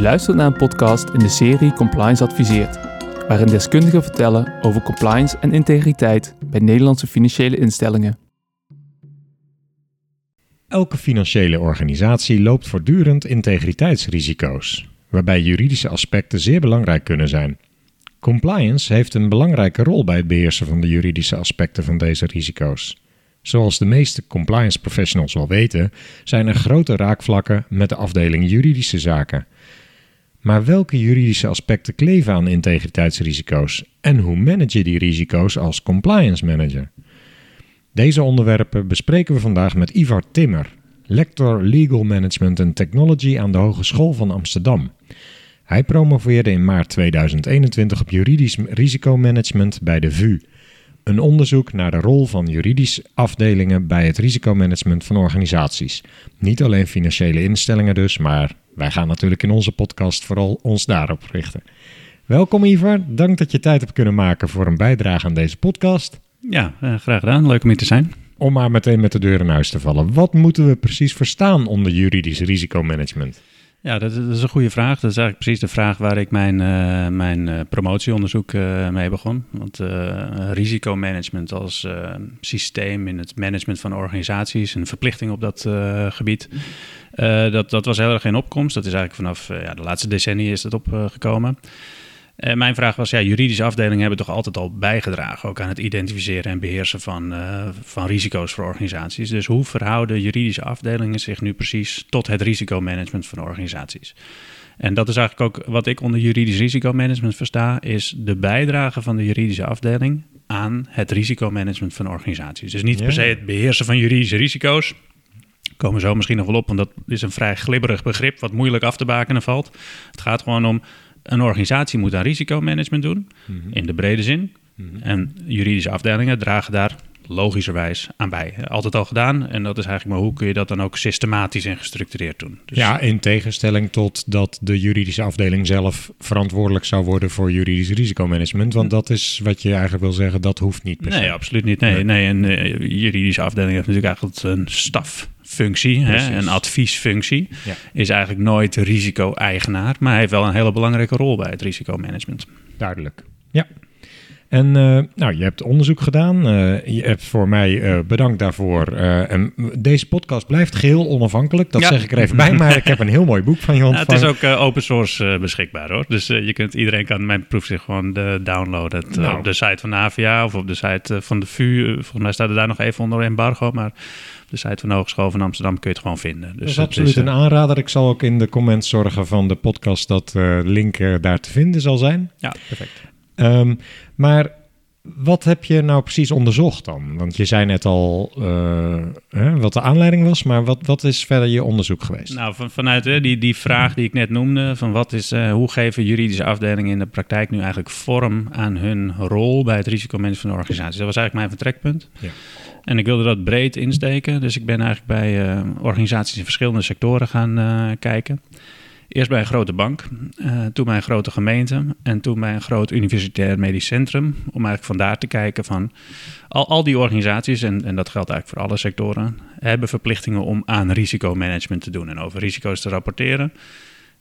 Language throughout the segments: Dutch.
U luistert naar een podcast in de serie Compliance Adviseert, waarin deskundigen vertellen over compliance en integriteit bij Nederlandse financiële instellingen. Elke financiële organisatie loopt voortdurend integriteitsrisico's, waarbij juridische aspecten zeer belangrijk kunnen zijn. Compliance heeft een belangrijke rol bij het beheersen van de juridische aspecten van deze risico's. Zoals de meeste compliance professionals wel weten, zijn er grote raakvlakken met de afdeling juridische zaken. Maar welke juridische aspecten kleven aan integriteitsrisico's en hoe manage je die risico's als compliance manager? Deze onderwerpen bespreken we vandaag met Ivar Timmer, lector Legal Management and Technology aan de Hogeschool van Amsterdam. Hij promoveerde in maart 2021 op juridisch risicomanagement bij de VU. Een onderzoek naar de rol van juridische afdelingen bij het risicomanagement van organisaties. Niet alleen financiële instellingen dus, maar wij gaan natuurlijk in onze podcast vooral ons daarop richten. Welkom Ivar, dank dat je tijd hebt kunnen maken voor een bijdrage aan deze podcast. Ja, uh, graag gedaan. Leuk om hier te zijn. Om maar meteen met de deur in huis te vallen. Wat moeten we precies verstaan onder juridisch risicomanagement? Ja, dat, is een goede vraag. Dat is eigenlijk precies de vraag waar ik mijn, uh, mijn uh, promotieonderzoek uh, mee begon. Want risicomanagement als systeem in het management van organisaties, een verplichting op dat gebied, dat, dat was heel erg in opkomst. Dat is eigenlijk vanaf ja, de laatste decennia is dat opgekomen. Uh, mijn vraag was, ja, juridische afdelingen hebben toch altijd al bijgedragen, ook aan het identificeren en beheersen van, uh, van risico's voor organisaties. Dus hoe verhouden juridische afdelingen zich nu precies tot het risicomanagement van organisaties? En dat is eigenlijk ook wat ik onder juridisch risicomanagement versta, is de bijdrage van de juridische afdeling aan het risicomanagement van organisaties. Dus niet ja. per se het beheersen van juridische risico's, komen zo misschien nog wel op, want dat is een vrij glibberig begrip wat moeilijk af te bakenen valt. Het gaat gewoon om een organisatie moet aan risicomanagement doen, mm -hmm. in de brede zin. Mm -hmm. En juridische afdelingen dragen daar logischerwijs aan bij. Altijd al gedaan. En dat is eigenlijk maar hoe kun je dat dan ook systematisch en gestructureerd doen. Dus ja, in tegenstelling tot dat de juridische afdeling zelf verantwoordelijk zou worden voor juridisch risicomanagement. Want dat is wat je eigenlijk wil zeggen, dat hoeft niet per se. Nee, absoluut niet. Nee, nee. En uh, juridische afdeling heeft natuurlijk eigenlijk een staf functie, hè, een adviesfunctie, ja. is eigenlijk nooit risico-eigenaar, maar hij heeft wel een hele belangrijke rol bij het risicomanagement. Duidelijk. Ja. En uh, nou, je hebt onderzoek gedaan. Uh, je hebt voor mij uh, bedankt daarvoor. en deze podcast blijft geheel onafhankelijk. Dat ja. zeg ik er even bij. Maar ik heb een heel mooi boek van je ontvangen. Het is ook open source beschikbaar hoor. Dus je kunt, iedereen kan mijn proefzicht gewoon downloaden. Nou. Op de site van AVA of op de site van de VU. Volgens mij staat er daar nog even onder embargo. Maar de site van de Hogeschool van Amsterdam kun je het gewoon vinden. Dus dat is absoluut is, een aanrader. Ik zal ook in de comments zorgen van de podcast dat de link daar te vinden zal zijn. Ja, perfect. Um, maar wat heb je nou precies onderzocht dan? Want je zei net al uh, hè, wat de aanleiding was, maar wat, wat is verder je onderzoek geweest? Nou, van, vanuit hè, die, die vraag die ik net noemde, van wat is, uh, hoe geven juridische afdelingen in de praktijk nu eigenlijk vorm aan hun rol bij het risicomanagement van de organisatie? Dat was eigenlijk mijn vertrekpunt. Ja. En ik wilde dat breed insteken, dus ik ben eigenlijk bij uh, organisaties in verschillende sectoren gaan kijken. Eerst bij een grote bank, uh, toen bij een grote gemeente en toen bij een groot universitair medisch centrum. Om eigenlijk vandaar te kijken van al, al die organisaties, en, en dat geldt eigenlijk voor alle sectoren, hebben verplichtingen om aan risicomanagement te doen en over risico's te rapporteren.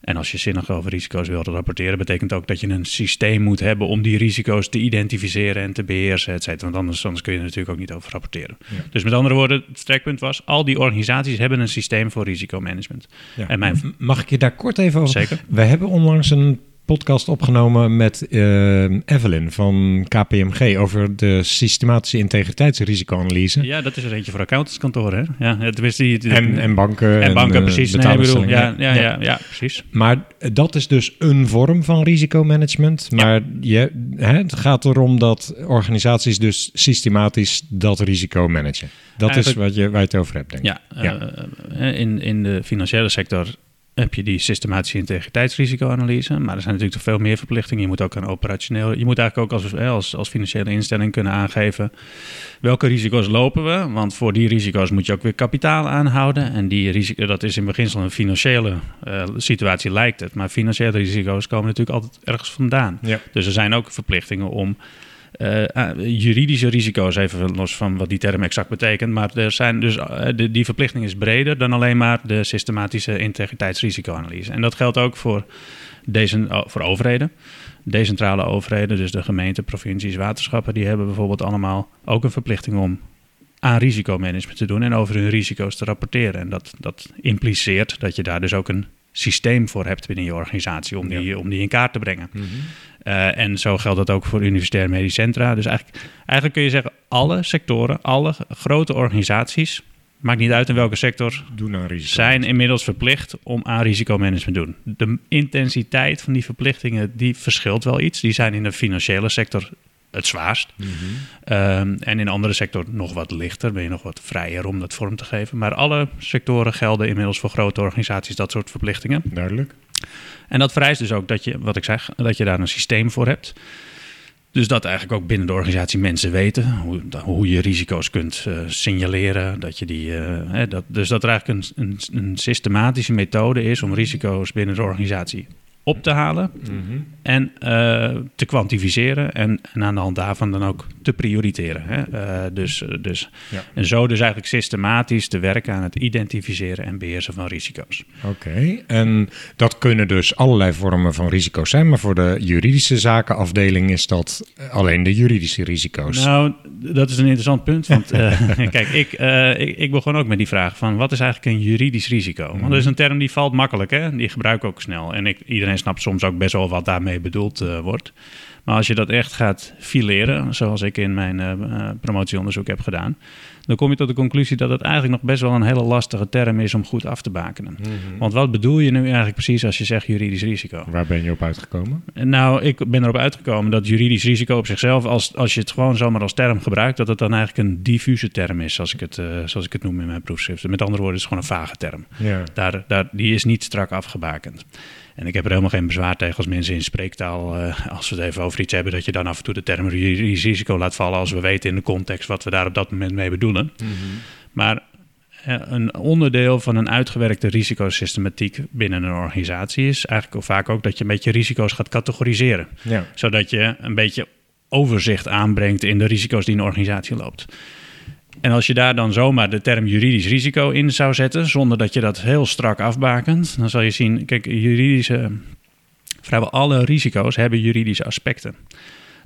En als je zinnig over risico's wilt rapporteren, betekent ook dat je een systeem moet hebben om die risico's te identificeren en te beheersen, et cetera. Want anders, anders kun je er natuurlijk ook niet over rapporteren. Ja. Dus met andere woorden, het strekpunt was, al die organisaties hebben een systeem voor risicomanagement. Ja. En mijn... Mag ik je daar kort even over? Zeker. We hebben onlangs een podcast opgenomen met uh, Evelyn van KPMG over de systematische integriteitsrisicoanalyse. Ja, dat is er eentje voor accountantskantoren, hè? Ja, tenminste die, die, en, en banken. En banken, en, precies. Nee, bedoel, ja, ja, ja, ja, ja, precies. Maar dat is dus een vorm van risicomanagement. Maar je, hè, het gaat erom dat organisaties dus systematisch dat risico managen. Dat Eigenlijk, is wat je, waar je het over hebt, denk ik. Ja, ja. Uh, in, in de financiële sector heb je die systematische integriteitsrisicoanalyse. Maar er zijn natuurlijk toch veel meer verplichtingen. Je moet ook een operationeel. Je moet eigenlijk ook als, als, als financiële instelling kunnen aangeven. welke risico's lopen we. Want voor die risico's moet je ook weer kapitaal aanhouden. En die risico, dat is in beginsel een financiële uh, situatie, lijkt het. Maar financiële risico's komen natuurlijk altijd ergens vandaan. Ja. Dus er zijn ook verplichtingen om juridische risico's, even los van wat die term exact betekent. Maar er zijn dus, de, die verplichting is breder dan alleen maar de systematische integriteitsrisicoanalyse. En dat geldt ook voor, deze, oh, voor overheden. Decentrale overheden, dus de gemeenten, provincies, waterschappen, die hebben bijvoorbeeld allemaal ook een verplichting om aan risicomanagement te doen en over hun risico's te rapporteren. En dat, dat impliceert dat je daar dus ook een systeem voor hebt binnen je organisatie om die, om die in kaart te brengen. Mhm. Eh, en zo geldt dat ook voor universitair medisch centra. Dus eigenlijk, eigenlijk kun je zeggen, alle sectoren, alle grote organisaties, maakt niet uit in welke sector, doen aan risico. zijn inmiddels verplicht om aan risicomanagement te doen. De intensiteit van die verplichtingen, die verschilt wel iets. Die zijn in de financiële sector het zwaarst. Mhm. Ehm, en in andere sectoren nog wat lichter, ben je nog wat vrijer om dat vorm te geven. Maar alle sectoren gelden inmiddels voor grote organisaties dat soort verplichtingen. Duidelijk. En dat vereist dus ook dat je, wat ik zeg, dat je daar een systeem voor hebt. Dus dat eigenlijk ook binnen de organisatie mensen weten hoe, hoe je risico's kunt uh, signaleren. Dat je die, uh, hè, dat, dus dat er eigenlijk een, een, een systematische methode is om risico's binnen de organisatie op te halen mhm. en uh, te kwantificeren en, en, aan de hand daarvan dan ook te prioriteren. Hè? Uh, dus, dus, ja. En zo dus eigenlijk systematisch te werken aan het identificeren en beheersen van risico's. Oké, en dat kunnen dus allerlei vormen van risico's zijn, maar voor de juridische zakenafdeling is dat alleen de juridische risico's. Nou, dat is een interessant punt, want uh, kijk, ik, ik, ik, begon ook met die vraag van wat is eigenlijk een juridisch risico? Want dat is een term die valt makkelijk, hè? die gebruik ik ook snel. En ik, iedereen snapt soms ook best wel wat daarmee bedoeld uh, wordt. Maar als je dat echt gaat fileren, zoals ik in mijn uh, promotieonderzoek heb gedaan, dan kom je tot de conclusie dat het eigenlijk nog best wel een hele lastige term is om goed af te bakenen. Mhm. Want wat bedoel je nu eigenlijk precies als je zegt juridisch risico? Waar ben je op uitgekomen? Nou, ik ben erop uitgekomen dat juridisch risico op zichzelf, als, als je het gewoon zomaar als term gebruikt, dat het dan eigenlijk een diffuse term is, zoals ik het, uh, zoals ik het noem in mijn proefschriften. Met andere woorden, het is gewoon een vage term. Ja. Daar, daar, die is niet strak afgebakend. En ik heb er helemaal geen bezwaar tegen als mensen in spreektaal, uh, als we het even over iets hebben, dat je dan af en toe de term risico laat vallen als we weten in de context wat we daar op dat moment mee bedoelen. Mhm. Maar uh, een onderdeel van een uitgewerkte risicosystematiek binnen een organisatie is eigenlijk vaak ook dat je een beetje risico's gaat categoriseren. Ja. Zodat je een beetje overzicht aanbrengt in de risico's die een organisatie loopt. En als je daar dan zomaar de term juridisch risico in zou zetten, zonder dat je dat heel strak afbakent, dan zal je zien, kijk, juridische, vrijwel alle risico's hebben juridische aspecten.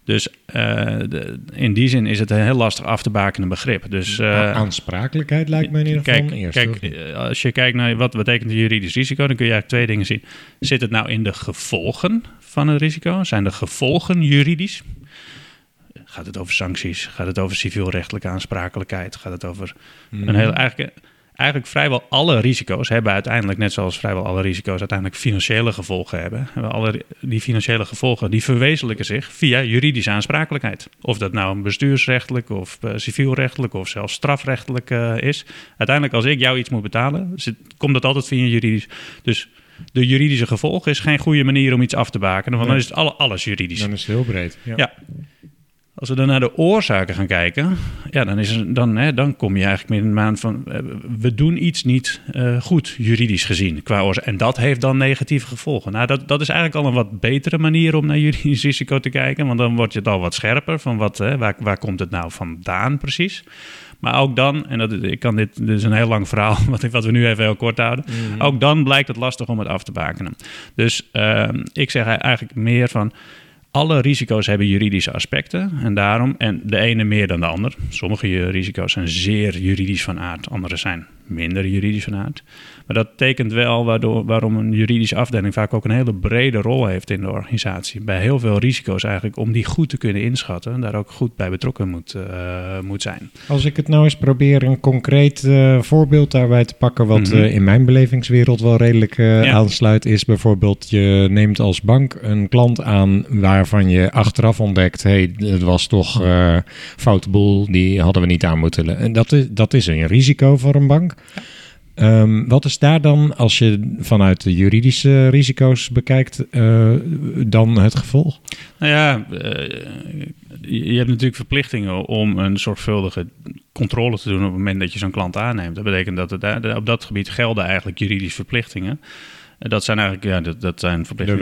Dus uh, de, in die zin is het een heel lastig af te bakenen begrip. Dus, uh, Aansprakelijkheid lijkt me in ieder geval kijk, eh, als je kijkt naar wat betekent juridisch risico, dan kun je eigenlijk twee dingen zien. Zit het nou in de gevolgen van het risico? Zijn de gevolgen juridisch? Gaat het over sancties? Gaat het over civielrechtelijke aansprakelijkheid? Gaat het over een mhm. hele... Eigenlijk, eigenlijk vrijwel alle risico's hebben uiteindelijk, net zoals vrijwel alle risico's uiteindelijk financiële gevolgen hebben. Alle, die financiële gevolgen die verwezenlijken zich via juridische aansprakelijkheid. Of dat nou een bestuursrechtelijk of uh, civielrechtelijk of zelfs strafrechtelijk uh, is. Uiteindelijk als ik jou iets moet betalen, zit, komt dat altijd via juridisch. Dus de juridische gevolgen is geen goede manier om iets af te bakenen, want dan is het alle, alles juridisch. Dan is het heel breed. ja. ja. Als we dan naar de oorzaken gaan kijken, ja, dan, is er, dan, hè, dan kom je eigenlijk meer in de maand van... Uh, we doen iets niet uh, goed, juridisch gezien, qua oorzaak. En dat heeft dan negatieve gevolgen. Nou, dat, dat is eigenlijk al een wat betere manier om naar juridisch risico te kijken. Want dan wordt je het al wat scherper van wat, hè, waar, waar komt het nou vandaan precies. Maar ook dan, en dat, ik kan dit, dit is een heel lang verhaal, wat, wat we nu even heel kort houden. Mhm. Ook dan blijkt het lastig om het af te bakenen. Dus uh, ik zeg eigenlijk meer van alle risico's hebben juridische aspecten en daarom, en de ene meer dan de ander. Sommige risico's zijn zeer juridisch van aard, andere zijn minder juridisch van aard. Maar dat tekent wel waardoor, waarom een juridische afdeling vaak ook een hele brede rol heeft in de organisatie. Bij heel veel risico's eigenlijk, om die goed te kunnen inschatten, daar ook goed bij betrokken moet, uh, moet zijn. Als ik het nou eens probeer een concreet uh, voorbeeld daarbij te pakken, wat mm in mijn belevingswereld wel redelijk ja. aansluit, is bijvoorbeeld je neemt als bank een klant aan waarvan je achteraf ontdekt, hé, hey, het was toch uh, foute boel, die hadden we niet aan moeten. En dat is, dat is een risico voor een bank. Um, wat is daar dan, als je vanuit de juridische risico's bekijkt, uh, dan het gevolg? Nou ja, uh, je hebt natuurlijk verplichtingen om een zorgvuldige controle te doen op het moment dat je zo'n klant aanneemt. Dat betekent dat het, op dat gebied gelden eigenlijk juridische verplichtingen. Dat zijn eigenlijk, ja, dat, dat zijn verplichtingen.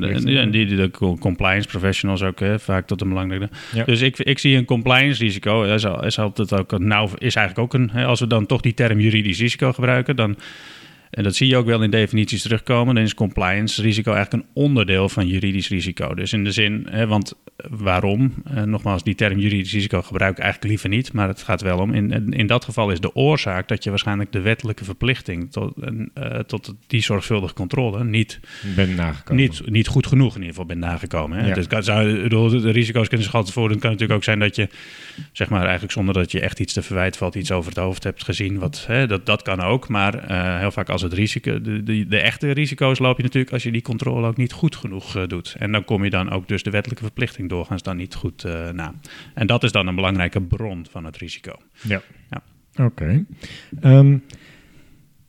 De die ook de- die, de compliance professionals ook hè, vaak tot een belangrijke. Ja. Dus ik, ik zie een compliance risico. Is, is altijd ook een, nou, is eigenlijk ook een. Hè, als we dan toch die term juridisch risico gebruiken, dan. En dat zie je ook wel in definities terugkomen. Dan is compliance risico eigenlijk een onderdeel van juridisch risico. Dus in de zin, hè, want waarom? Eh, nogmaals, die term juridisch risico gebruik ik eigenlijk liever niet. Maar het gaat wel om. In, in dat geval is de oorzaak dat je waarschijnlijk de wettelijke verplichting tot, eh, tot die zorgvuldige controle niet Ben nagekomen. niet, niet goed genoeg in ieder geval bent nagekomen. Hè? Ja. Dus kan, zou, bedoel, de risico's kunnen altijd voordoen. Het kan natuurlijk ook zijn dat je, zeg maar, eigenlijk zonder dat je echt iets te verwijten valt, iets over het hoofd hebt gezien. Wat, hè, dat, dat kan ook. Maar eh, heel vaak als het risico, de, de, de echte risico's loop je natuurlijk als je die controle ook niet goed genoeg eh, doet. En dan kom je dan ook dus de wettelijke verplichting doorgaans dan niet goed eh, na. En dat is dan een belangrijke bron van het risico. Ja. Ja. Oké. Ehm,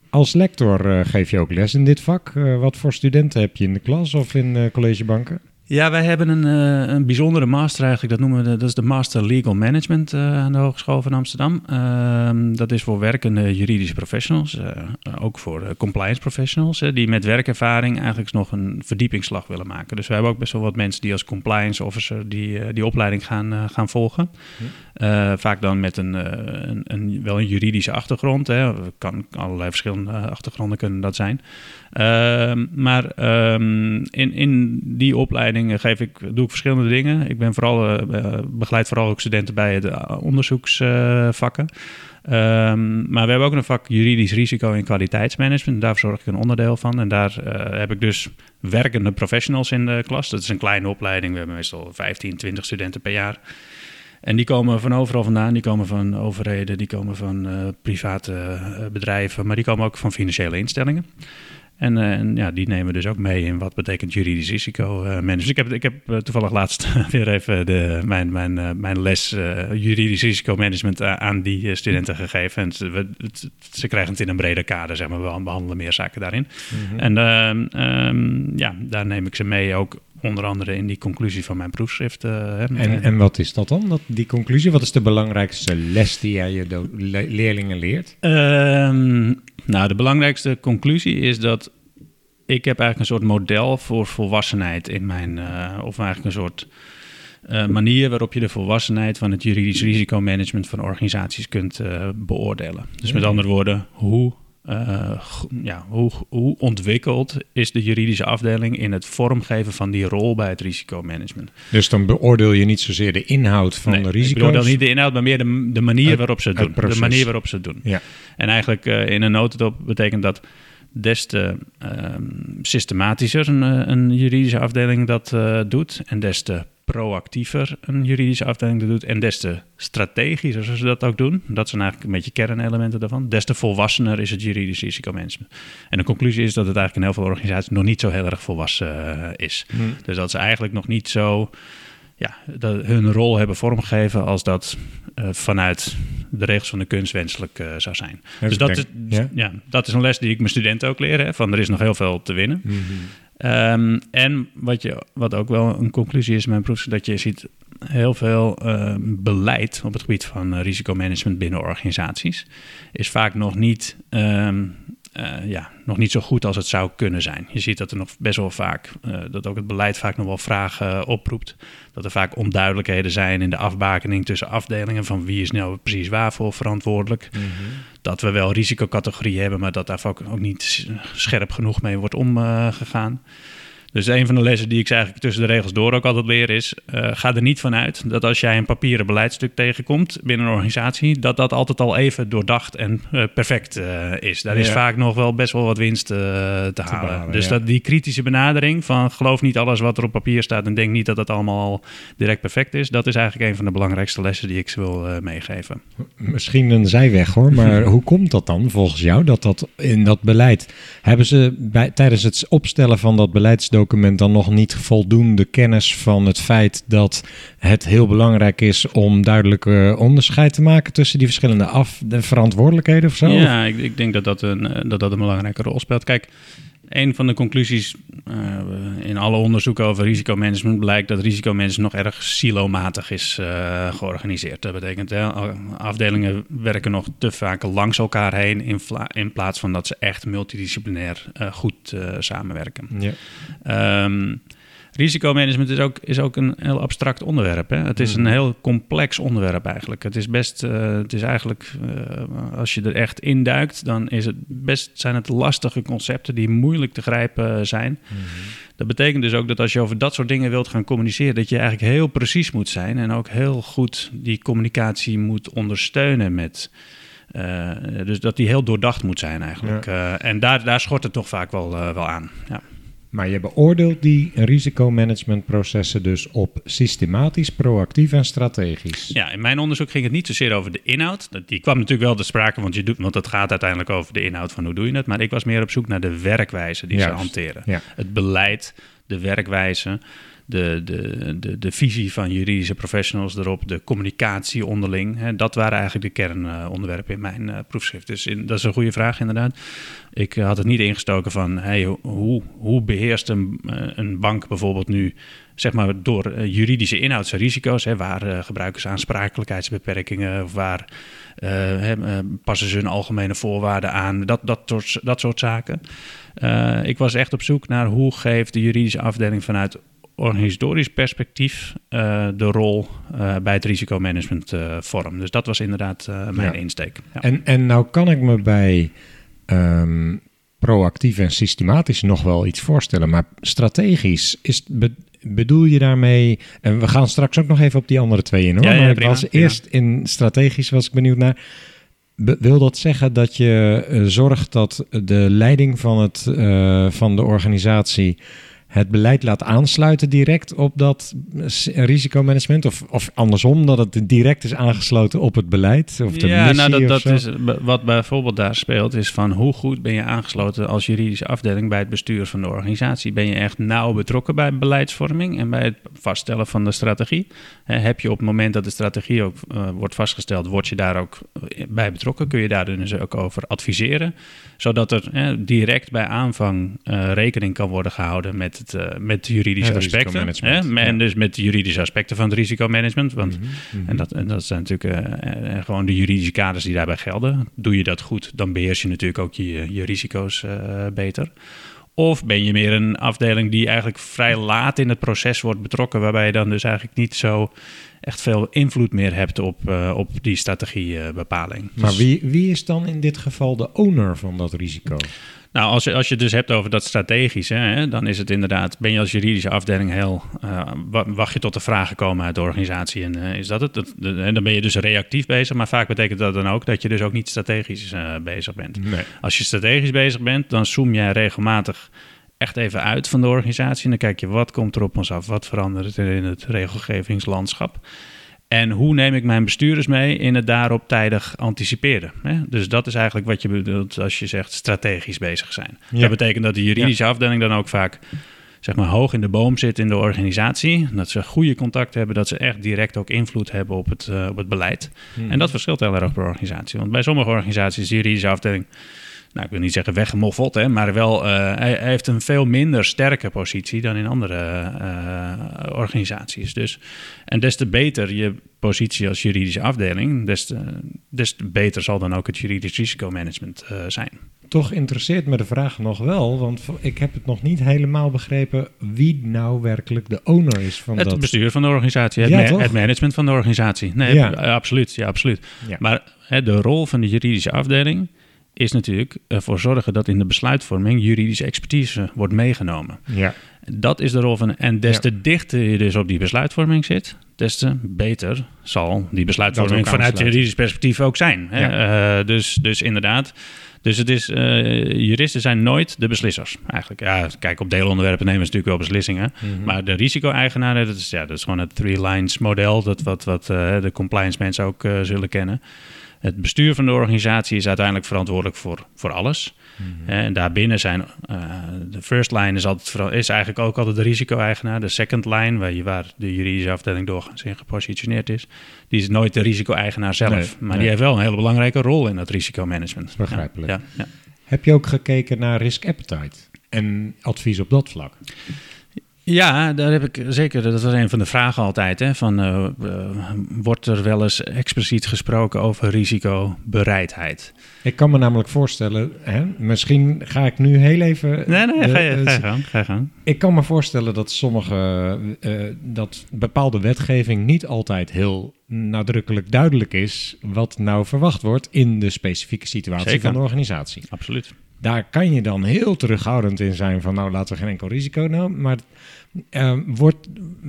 als lector eh, geef je ook les in dit vak. Wat voor studenten heb je in de klas of in collegebanken? Ja, wij hebben een, eh, een bijzondere master eigenlijk. Dat noemen we de, dat is de Master Legal Management eh, aan de Hogeschool van Amsterdam. Ehm, dat is voor werkende juridische professionals, eh, ook voor compliance professionals, die met werkervaring eigenlijk nog een verdiepingsslag willen maken. Dus we hebben ook best wel wat mensen die als compliance officer die, die opleiding gaan, gaan volgen. Eh, vaak dan met een, eh, een, een, wel een juridische achtergrond. Hè. Kan allerlei verschillende eh, achtergronden kunnen dat zijn. Ehm, maar ehm, in, in die opleiding geef ik, doe ik verschillende dingen. Ik ben vooral, begeleid vooral ook studenten bij de onderzoeksvakken. Ehm, maar we hebben ook een vak juridisch risico en kwaliteitsmanagement. Daar zorg ik een onderdeel van. En daar heb ik dus werkende professionals in de klas. Dat is een kleine opleiding. We hebben meestal 15, 20 studenten per jaar. En die komen van overal vandaan. Die komen van overheden, die komen van eh, private eh, bedrijven, maar die komen ook van financiële instellingen. En, eh, en ja, die nemen dus ook mee in wat betekent juridisch risico eh management. Dus ik heb, ik heb toevallig laatst weer even de, mijn, mijn, mijn les juridisch risicomanagement aan die studenten gegeven. En ze, we- het- ze krijgen het in een breder kader, zeg maar. We behandelen meer zaken daarin. En ehm, ehm, ja, daar neem ik ze mee ook onder andere in die conclusie van mijn proefschrift. eh, hè. En, en wat is dat dan, dat, die conclusie? Wat is de belangrijkste les die jij je do- le- leerlingen leert? Ehm, nou, de belangrijkste conclusie is dat ik heb eigenlijk een soort model voor volwassenheid in mijn, eh, of eigenlijk een soort eh, manier waarop je de volwassenheid van het juridisch risicomanagement van organisaties kunt beoordelen. Dus met andere woorden, hoe, eh, ja, hoe, hoe ontwikkeld is de juridische afdeling in het vormgeven van die rol bij het risicomanagement? Dus dan beoordeel je niet zozeer de inhoud van Nee, de Ik risico's. bedoel dan niet de inhoud, maar meer de, de manier waarop ze het het doen. De manier waarop ze het doen. Ja. En eigenlijk eh, in een notendop betekent dat des te ehm, systematischer een, eh, een juridische afdeling dat doet en des te proactiever een juridische afdeling dat doet en des te strategischer ze dat ook doen, dat zijn eigenlijk een beetje kernelementen daarvan, des te volwassener is het juridisch risicomanagement. En de conclusie is dat het eigenlijk in heel veel organisaties nog niet zo heel erg volwassen eh, is. Dus dat ze eigenlijk nog niet zo ja, dat hun rol hebben vormgegeven als dat eh, vanuit de regels van de kunst wenselijk eh, zou zijn. Ja, dus dat is, ja? ja, dat is een les die ik mijn studenten ook leer. Hè, van er is nog heel veel te winnen. Ehm, en wat, je, wat ook wel een conclusie is in mijn is dat je ziet heel veel ehm, beleid op het gebied van eh, risicomanagement binnen organisaties. Is vaak nog niet, ehm, eh, ja, nog niet zo goed als het zou kunnen zijn. Je ziet dat er nog best wel vaak, eh, dat ook het beleid vaak nog wel vragen eh, oproept. Dat er vaak onduidelijkheden zijn in de afbakening tussen afdelingen van wie is nou precies waarvoor verantwoordelijk. Dat we wel risicocategorieën hebben, maar dat daar vaak ook niet scherp genoeg mee wordt omgegaan. Dus een van de lessen die ik ze eigenlijk tussen de regels door ook altijd leer is... eh, ga er niet van uit dat als jij een papieren beleidstuk tegenkomt binnen een organisatie... dat dat altijd al even doordacht en eh, perfect eh, is. Daar is vaak nog wel best wel wat winst eh, te, halen. dus ja. dat, die kritische benadering van geloof niet alles wat er op papier staat... en denk niet dat het allemaal al direct perfect is... dat is eigenlijk een van de belangrijkste lessen die ik ze wil meegeven. Misschien een zijweg hoor, maar hoe komt dat dan volgens jou dat dat in dat beleid hebben ze bij, tijdens het opstellen van dat beleidsdocument dan nog niet voldoende kennis van het feit dat het heel belangrijk is om duidelijk onderscheid te maken tussen die verschillende af de verantwoordelijkheden of zo? Ja, ik, ik denk dat dat een, eh, dat dat een belangrijke rol speelt. Kijk, een van de conclusies uh, in alle onderzoeken over risicomanagement blijkt dat risicomanagement nog erg silomatig is uh, georganiseerd. Dat betekent hè, afdelingen werken nog te vaak langs elkaar heen in, in plaats van dat ze echt multidisciplinair uh, goed samenwerken. Ja. Um, Risicomanagement is ook, is ook een heel abstract onderwerp. Hè? Het is een hmm. heel complex onderwerp eigenlijk. Het is best, uh, het is eigenlijk, uh, als je er echt induikt, dan is het best, zijn het lastige concepten die moeilijk te grijpen zijn. Hmm. Dat betekent dus ook dat als je over dat soort dingen wilt gaan communiceren, dat je eigenlijk heel precies moet zijn en ook heel goed die communicatie moet ondersteunen met. Uh, dus dat die heel doordacht moet zijn eigenlijk. Ja. en daar, daar schort het toch vaak wel, wel aan. Ja. Maar je beoordeelt die risicomanagementprocessen dus op systematisch, proactief en strategisch. Ja, in mijn onderzoek ging het niet zozeer over de inhoud. Die kwam natuurlijk wel te sprake, want, je doet, want het gaat uiteindelijk over de inhoud van hoe doe je het. Maar ik was meer op zoek naar de werkwijze die ze hanteren. Het beleid, de werkwijze de, de, de, de visie van juridische professionals erop, de communicatie onderling. Hè, dat waren eigenlijk de kernonderwerpen in mijn uh, proefschrift. Dus in, dat is een goede vraag inderdaad. Ik had het niet ingestoken van hey, hoe, hoe beheerst een, eh, een bank bijvoorbeeld nu zeg maar door juridische inhoudsrisico's, hè, waar uh, gebruikers aansprakelijkheidsbeperkingen of waar passen ze hun algemene voorwaarden aan, dat, dat, dat soort zaken. ik was echt op zoek naar hoe geeft de juridische afdeling vanuit organisatorisch perspectief uh, de rol uh, bij het risicomanagement uh, vorm. Dus dat was inderdaad mijn insteek. Ja. En, en nou kan ik me bij um, proactief en systematisch nog wel iets voorstellen, maar strategisch is be, bedoel je daarmee, en we gaan straks ook nog even op die andere twee in hoor, ja, maar als eerst in strategisch was ik benieuwd naar, wil dat zeggen dat je zorgt dat de leiding van, het, van de organisatie het beleid laat aansluiten direct op dat risicomanagement? Of, of andersom, dat het direct is aangesloten op het beleid? Of de ja, nou dat, dat is wat bijvoorbeeld daar speelt, is van hoe goed ben je aangesloten als juridische afdeling bij het bestuur van de organisatie? Ben je echt nauw betrokken bij beleidsvorming en bij het vaststellen van de strategie? heb je op het moment dat de strategie ook uh, wordt vastgesteld, word je daar ook eh, bij betrokken? Kun je daar dus ook over adviseren? Zodat er direct bij aanvang uh, rekening kan worden gehouden met het, uh, met juridische aspecten. Hè? En dus met de juridische aspecten van het risicomanagement. Want, mm -hmm. en, dat, en dat zijn natuurlijk uh, gewoon de juridische kaders die daarbij gelden. Doe je dat goed, dan beheers je natuurlijk ook je, je risico's beter. Of ben je meer een afdeling die eigenlijk vrij laat in het proces wordt betrokken, waarbij je dan dus eigenlijk niet zo echt veel invloed meer hebt op, uh, op die strategiebepaling. maar dus wie, wie is dan in dit geval de owner van dat risico? Nou, als je, als je het dus hebt over dat strategische, hè, dan is het inderdaad, ben je als juridische afdeling heel, uh, wacht je tot de vragen komen uit de organisatie en uh, is dat het? Dat, en dan ben je dus reactief bezig, maar vaak betekent dat dan ook dat je dus ook niet strategisch uh, bezig bent. Nee. Als je strategisch bezig bent, dan zoom jij regelmatig echt even uit van de organisatie en dan kijk je wat komt er op ons af, wat verandert er in het regelgevingslandschap. En hoe neem ik mijn bestuurders mee in het daarop tijdig anticiperen? Hè? Dus dat is eigenlijk wat je bedoelt als je zegt strategisch bezig zijn. Dat betekent dat de juridische afdeling dan ook vaak zeg maar, hoog in de boom zit in de organisatie. Dat ze goede contact hebben, dat ze echt direct ook invloed hebben op het, uh, op het beleid. Hmm. En dat verschilt heel erg per organisatie. Want bij sommige organisaties is de juridische afdeling nou, ik wil niet zeggen weggemoffeld, hè, maar wel, uh, hij, heeft een veel minder sterke positie dan in andere uh, organisaties. Dus, en des te beter je positie als juridische afdeling, des te, des te beter zal dan ook het juridisch risicomanagement zijn. Toch interesseert me de vraag nog wel, want ik heb het nog niet helemaal begrepen wie nou werkelijk de owner is van het dat... Het bestuur van de organisatie, het, ja, het, management van de organisatie. Nee, ja. absoluut. Ja, absoluut. Ja. Maar hè, de rol van de juridische afdeling is natuurlijk ervoor zorgen dat in de besluitvorming juridische expertise wordt meegenomen. Ja. Dat is de rol van. En des te dichter je dus op die besluitvorming zit, des te beter zal die besluitvorming vanuit juridisch perspectief ook zijn. Ja. Uh, dus, dus inderdaad. Dus het is, uh, juristen zijn nooit de beslissers eigenlijk. Ja, kijk, op deelonderwerpen nemen ze natuurlijk wel beslissingen. Mm-hmm. Maar de risico-eigenaren, dat is, ja, dat is gewoon het three lines model, dat wat, wat uh, de compliance mensen ook zullen kennen. Het bestuur van de organisatie is uiteindelijk verantwoordelijk voor, voor alles. Mhm. En daarbinnen zijn uh, de first line is, altijd, is eigenlijk ook altijd de risico-eigenaar. De second line, waar, je, waar de juridische afdeling doorgaans in gepositioneerd is, die is nooit de risico-eigenaar zelf. maar die heeft wel een hele belangrijke rol in dat risicomanagement. Begrijpelijk. Ja, ja, Heb je ook gekeken naar risk appetite? en advies op dat vlak. Ja, daar heb ik zeker. Dat was een van de vragen altijd. Hè, van, uh, wordt er wel eens expliciet gesproken over risicobereidheid? Ik kan me namelijk voorstellen, hè, misschien ga ik nu heel even. Nee, nee, ga, je, ga, je gang, ga je gang. Ik kan me voorstellen dat sommige, uh, dat bepaalde wetgeving niet altijd heel nadrukkelijk duidelijk is wat nou verwacht wordt in de specifieke situatie Zeker. van de organisatie. Absoluut. Daar kan je dan heel terughoudend in zijn van nou laten we geen enkel risico nemen. Maar uh, wordt,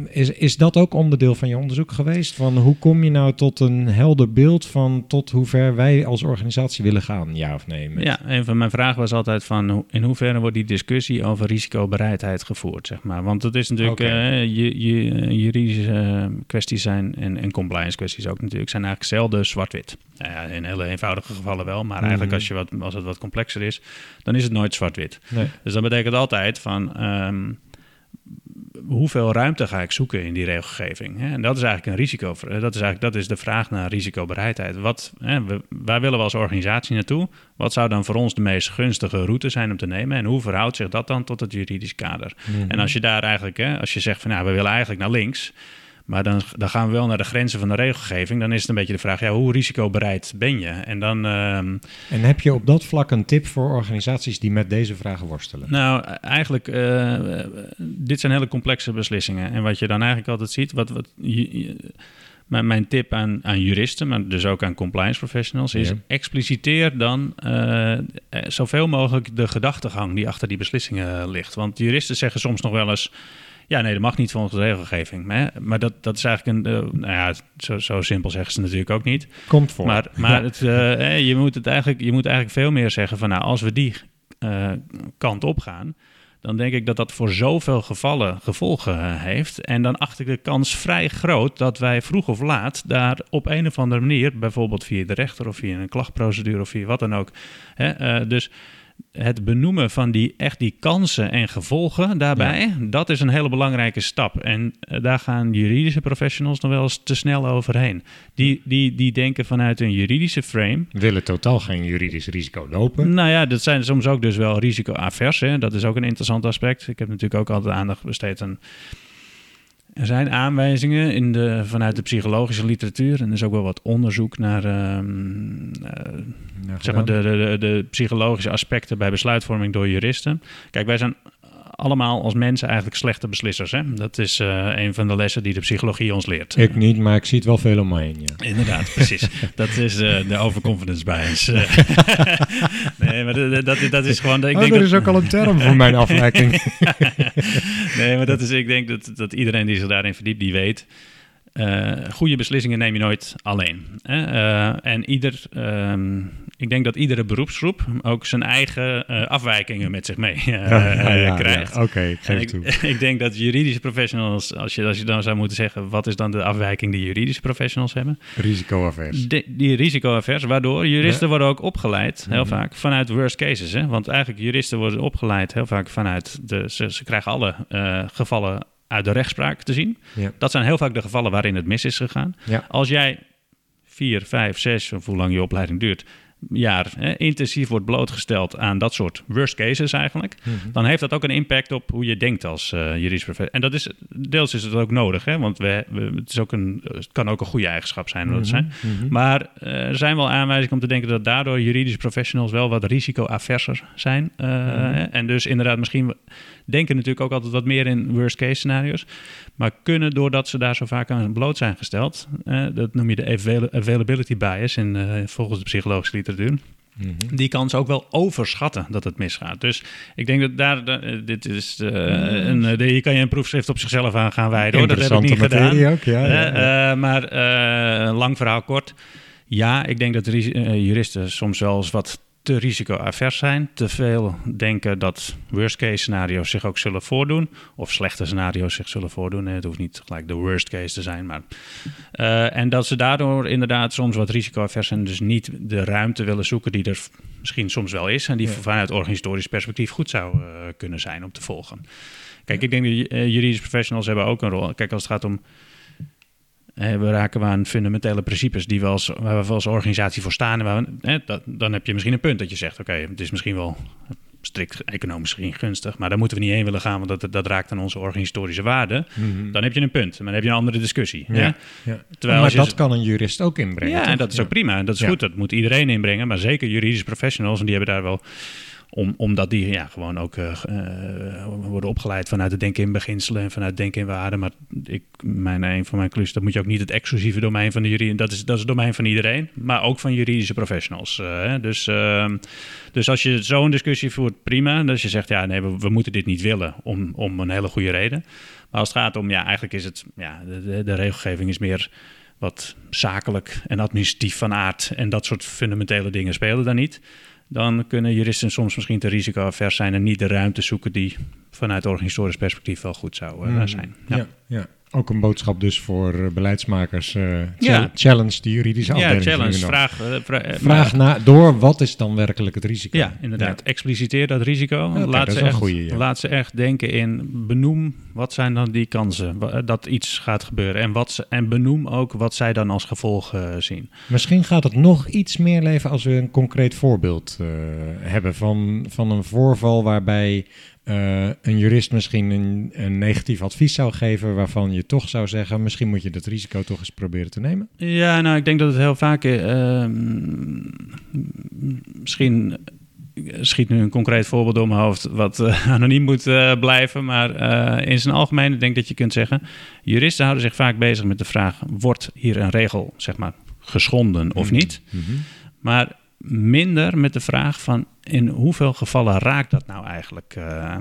is, is dat ook onderdeel van je onderzoek geweest? Van hoe kom je nou tot een helder beeld van tot hoe ver wij als organisatie willen gaan, ja of nee? Ja, een van mijn vragen was altijd van in hoeverre wordt die discussie over risicobereidheid gevoerd, zeg maar. Want het is natuurlijk, okay. uh, je, je, juridische kwesties zijn en, en compliance kwesties ook natuurlijk, zijn eigenlijk zelden zwart-wit. Nou ja, in hele eenvoudige gevallen wel, maar eigenlijk Mhm. als, je wat, als het wat complexer is, dan is het nooit zwart-wit. Nee. Dus dat betekent altijd van um, hoeveel ruimte ga ik zoeken in die regelgeving? Hè? En dat is eigenlijk een risico. Dat is eigenlijk dat is de vraag naar risicobereidheid. Wat, hè, we, waar willen we als organisatie naartoe? Wat zou dan voor ons de meest gunstige route zijn om te nemen? En hoe verhoudt zich dat dan tot het juridisch kader? Mhm. En als je daar eigenlijk, hè, als je zegt van nou, we willen eigenlijk naar links. Maar dan, dan gaan we wel naar de grenzen van de regelgeving. Dan is het een beetje de vraag, ja, hoe risicobereid ben je? En dan... Uh, en heb je op dat vlak een tip voor organisaties die met deze vragen worstelen? Nou, eigenlijk, uh, dit zijn hele complexe beslissingen. En wat je dan eigenlijk altijd ziet, wat, wat je, je, mijn, mijn tip aan, aan juristen, maar dus ook aan compliance professionals, is Ja. expliciteer dan uh, zoveel mogelijk de gedachtegang die achter die beslissingen ligt. Want juristen zeggen soms nog wel eens. Ja, nee, dat mag niet volgens de regelgeving. Maar, maar dat, dat is eigenlijk een. Uh, nou ja, zo, zo, simpel zeggen ze natuurlijk ook niet. Komt voor. Maar, maar ja. het, uh, je, moet het eigenlijk, je moet eigenlijk veel meer zeggen van. Nou, als we die uh, kant op gaan. Dan denk ik dat dat voor zoveel gevallen gevolgen heeft. En dan acht ik de kans vrij groot dat wij vroeg of laat daar op een of andere manier, bijvoorbeeld via de rechter of via een klachtprocedure of via wat dan ook. Hè, dus het benoemen van die, echt die kansen en gevolgen daarbij, ja. dat is een hele belangrijke stap. En uh, daar gaan juridische professionals nog wel eens te snel overheen. Die, die, die denken vanuit een juridische frame. Willen totaal geen juridisch risico lopen. Nou ja, dat zijn soms ook dus wel risicoavers. Hè? Dat is ook een interessant aspect. Ik heb natuurlijk ook altijd aandacht besteed aan. Er zijn aanwijzingen in de, vanuit de psychologische literatuur. En er is ook wel wat onderzoek naar um, uh, ja, zeg maar de, de, de, psychologische aspecten bij besluitvorming door juristen. Kijk, wij zijn allemaal als mensen eigenlijk slechte beslissers. Hè? Dat is uh, een van de lessen die de psychologie ons leert. Ik niet, maar ik zie het wel veel om me heen. Ja. Inderdaad, precies. dat is uh, de overconfidence bias. nee, maar dat, dat, dat, is gewoon... Ik oh, denk er dat... is ook al een term voor mijn afwijking. nee, maar dat is, ik denk dat, dat iedereen die zich daarin verdiept, die weet... Uh, goede beslissingen neem je nooit alleen. Hè? Uh, en ieder, uh, ik denk dat iedere beroepsgroep ook zijn eigen uh, afwijkingen met zich mee ja, ja, krijgt. Oké, okay, geef ik, toe. ik denk dat juridische professionals, als je, als je dan zou moeten zeggen, wat is dan de afwijking die juridische professionals hebben? Risicoavers. De, die risicoavers, waardoor juristen worden ook opgeleid, heel -hmm. vaak, vanuit worst cases. Hè? Want eigenlijk juristen worden opgeleid heel vaak vanuit, de, ze, ze krijgen alle uh, gevallen uit de rechtspraak te zien. Dat zijn heel vaak de gevallen waarin het mis is gegaan. Als jij vier, vijf, zes, of hoe lang je opleiding duurt, jaar hè, intensief wordt blootgesteld aan dat soort worst cases eigenlijk, Mhm. mm -hmm. dan heeft dat ook een impact op hoe je denkt als uh, juridisch professor. En dat is, deels is het ook nodig, hè, want we, we, het, is ook een, het kan ook een goede eigenschap zijn. Mm -hmm. zijn. Mm -hmm. Maar uh, er zijn wel aanwijzingen om te denken dat daardoor juridische professionals wel wat risicoaverser zijn. Uh, en dus inderdaad misschien denken natuurlijk ook altijd wat meer in worst case scenario's. Maar kunnen, doordat ze daar zo vaak aan bloot zijn gesteld, uh, dat noem je de avail availability bias in, uh, volgens de psychologische literatuur, Mhm. die kans ook wel overschatten dat het misgaat. Dus ik denk dat daar, uh, dit is, een, hier kan je een proefschrift op zichzelf aan gaan wijden. Hoor. Dat heb ik niet gedaan. Ook, ja, ja, ja. maar lang verhaal kort. Ja, ik denk dat juristen soms wel eens wat te risicoavers zijn, te veel denken dat worst case scenario's zich ook zullen voordoen, of slechte scenario's zich zullen voordoen. Het hoeft niet gelijk de worst case te zijn, maar uh, en dat ze daardoor inderdaad soms wat risicoavers zijn, dus niet de ruimte willen zoeken die er misschien soms wel is en die ja. vanuit organisatorisch perspectief goed zou uh, kunnen zijn om te volgen. Kijk, ik denk dat uh, juridische professionals hebben ook een rol. Kijk, als het gaat om we raken aan fundamentele principes die we als, waar we als organisatie voor staan. En waar we, hè, dat, dan heb je misschien een punt dat je zegt: oké, okay, het is misschien wel strikt economisch misschien gunstig, maar daar moeten we niet heen willen gaan, want dat, dat raakt aan onze organisatorisch waarde. Dan heb je een punt, maar dan heb je een andere discussie. Mhm. Ja, hè? ja. Terwijl maar dat kan een jurist ook inbrengen. Ja, toch? en dat is ook prima. En dat is goed. Dat moet iedereen inbrengen. Maar zeker juridische professionals. En die hebben daar wel... Om, omdat die ja, gewoon ook eh, eh, worden opgeleid vanuit het denken in beginselen en vanuit denken in waarden. Maar ik, mijn, een van mijn clues, dat moet je ook niet het exclusieve domein van de juridie. Dat is, dat is het domein van iedereen, maar ook van juridische professionals. eh, dus, ehm, dus als je zo'n discussie voert, prima. Dus je zegt, ja, nee, we, we moeten dit niet willen om, om een hele goede reden. Maar als het gaat om, ja, eigenlijk is het, ja, de, de regelgeving is meer wat zakelijk en administratief van aard en dat soort fundamentele dingen spelen daar niet. Dan kunnen juristen soms misschien te risicoavers zijn en niet de ruimte zoeken die vanuit organisatorisch perspectief wel goed zou eh, Mhm. zijn. Ja. Ja, Ook een boodschap dus voor eh, beleidsmakers. eh, Ja. chal- Challenge die juridische Ja, afdeling. challenge, nu nog. vraag. vra- Vraag na, door, wat is dan werkelijk het risico? Ja, inderdaad. Expliciteer dat risico. Oké, laat, ze echt, goeie, ja. laat ze echt denken in benoem wat zijn dan die kansen dat iets gaat gebeuren. En, wat ze, en benoem ook wat zij dan als gevolg zien. Misschien gaat het nog iets meer leven als we een concreet voorbeeld hebben van, van een voorval waarbij eh, een jurist misschien een, een negatief advies zou geven waarvan je toch zou zeggen, misschien moet je dat risico toch eens proberen te nemen. Ja, nou, ik denk dat het heel vaak. eh, misschien schiet nu een concreet voorbeeld door mijn hoofd, wat eh, anoniem moet eh, blijven. Maar eh, in zijn algemeen denk ik dat je kunt zeggen: juristen houden zich vaak bezig met de vraag: wordt hier een regel, zeg maar, geschonden of niet? Maar minder met de vraag van in hoeveel gevallen raakt dat nou eigenlijk? eh?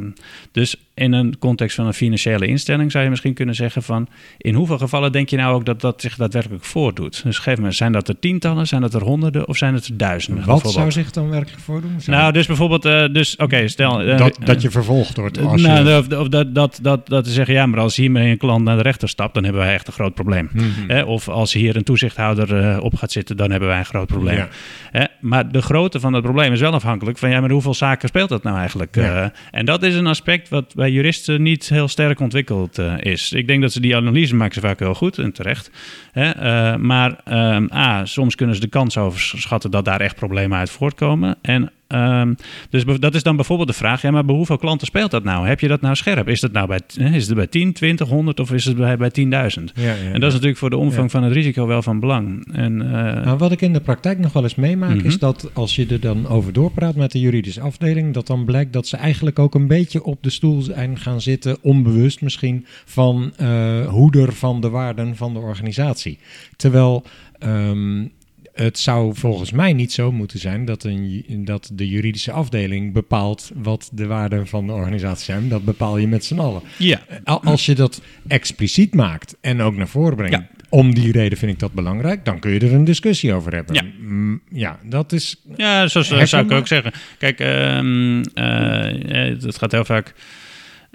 dus in een context van een financiële instelling zou je misschien kunnen zeggen van in hoeveel gevallen denk je nou ook dat dat zich daadwerkelijk voordoet? Dus geef me, zijn dat er tientallen, zijn dat er honderden of zijn het er duizenden? Wat zou zich dan werkelijk voordoen? Zou- Nou, dus bijvoorbeeld, eh, dus oké, stel... eh, dat, dat je vervolgd wordt als nou, je... of, of dat, dat, dat, dat te zeggen, ja, maar als hiermee een klant naar de rechter stapt, dan hebben wij echt een groot probleem. Mhm. Of als hier een toezichthouder op gaat zitten, dan hebben wij een groot probleem. Ja. Maar de grootte van het probleem is wel afhankelijk van, ja, maar hoeveel zaken speelt dat nou eigenlijk? Ja. Eh, en dat is een aspect wat bij juristen niet heel sterk ontwikkeld eh, is. Ik denk dat ze die analyse maken ze vaak heel goed en terecht. Hè, eh, maar ehm, A, soms kunnen ze de kans overschatten dat daar echt problemen uit voortkomen. En Ehm, dus dat is dan bijvoorbeeld de vraag: ja, maar bij hoeveel klanten speelt dat nou? Heb je dat nou scherp? Is het nou bij, is het bij 10, 20, 100 of is het bij, bij 10.000? Ja, ja, En dat is natuurlijk voor de omvang van het risico wel van belang. En, eh, Nou, wat ik in de praktijk nog wel eens meemaak, Mhm. is dat als je er dan over doorpraat met de juridische afdeling, dat dan blijkt dat ze eigenlijk ook een beetje op de stoel zijn gaan zitten, onbewust misschien, van eh, hoeder van de waarden van de organisatie. Terwijl ehm, het zou volgens mij niet zo moeten zijn dat, een, dat de juridische afdeling bepaalt wat de waarden van de organisatie zijn. Dat bepaal je met z'n allen. ja, Al- Als je dat expliciet maakt en ook naar voren brengt, Ja. om die reden vind ik dat belangrijk, dan kun je er een discussie over hebben. Ja. Mm, ja dat is. Ja, zo zou ik ook zeggen. Kijk, ehm, eh, eh, het gaat heel vaak.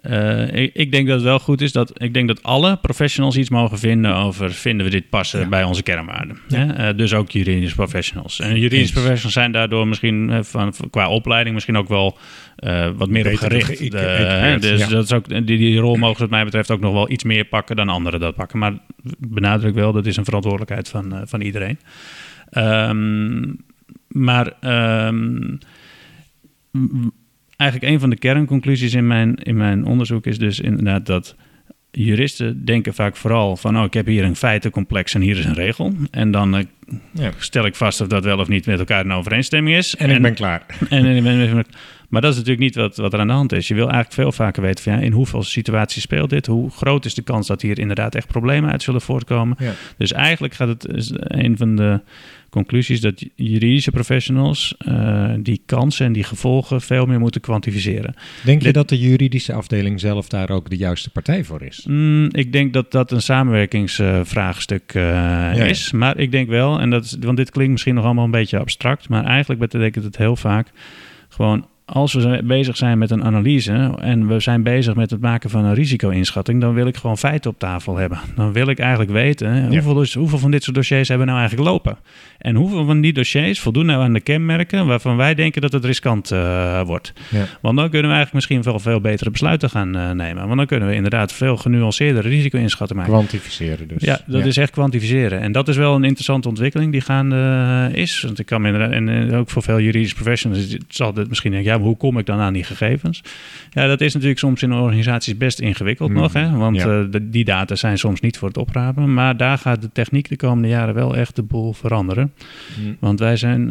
Eh, ik, ik denk dat het wel goed is dat ik denk dat alle professionals iets mogen vinden over vinden we dit passen Ja. bij onze kernwaarden. Hè? Eh, dus ook juridische professionals. En juridische Eens. professionals zijn daardoor misschien eh, van, qua opleiding misschien ook wel wat meer op gericht. ge- hè, dus ja. dat is ook, die, die rol mogen wat mij betreft ook nog wel iets meer pakken dan anderen dat pakken. Maar benadruk wel, dat is een verantwoordelijkheid van, van iedereen. Ehm, maar ehm, eigenlijk een van de kernconclusies in mijn, in mijn onderzoek is dus inderdaad dat juristen denken vaak vooral van, oh, ik heb hier een feitencomplex en hier is een regel. En dan eh, Ja. stel ik vast of dat wel of niet met elkaar in overeenstemming is. En ik ben klaar. en, en ik ben- maar dat is natuurlijk niet wat, wat er aan de hand is. Je wil eigenlijk veel vaker weten van ja, in hoeveel situaties speelt dit? Hoe groot is de kans dat hier inderdaad echt problemen uit zullen voortkomen? Ja. Dus eigenlijk gaat het een van de conclusies dat juridische professionals eh, die kansen en die gevolgen veel meer moeten kwantificeren. Denk je Dit- dat de juridische afdeling zelf daar ook de juiste partij voor is? Mm, ik denk dat dat een samenwerkingsvraagstuk eh, ja. is. Maar ik denk wel, en dat is, want dit klinkt misschien nog allemaal een beetje abstract, maar eigenlijk betekent het heel vaak gewoon. Als we bezig zijn met een analyse en we zijn bezig met het maken van een risico-inschatting, dan wil ik gewoon feiten op tafel hebben. Dan wil ik eigenlijk weten hoeveel, dus- hoeveel van dit soort dossiers hebben we nou eigenlijk lopen. En hoeveel van die dossiers voldoen nou aan de kenmerken waarvan wij denken dat het riskant eh, wordt. Ja. Want dan kunnen we eigenlijk misschien wel veel betere besluiten gaan eh, nemen. Want dan kunnen we inderdaad veel genuanceerdere risico-inschatting maken. Kwantificeren dus. Ja, dat is echt kwantificeren. En dat is wel een interessante ontwikkeling die gaande eh, is. Want ik kan me inderdaad, en ook voor veel juridische professionals, zal dit misschien jouw ja, hoe kom ik dan aan die gegevens? Ja, dat is natuurlijk soms in organisaties best ingewikkeld nog, hè? want die data zijn soms niet voor het oprapen. Maar daar gaat de techniek de komende jaren wel echt de boel veranderen. Want wij zijn,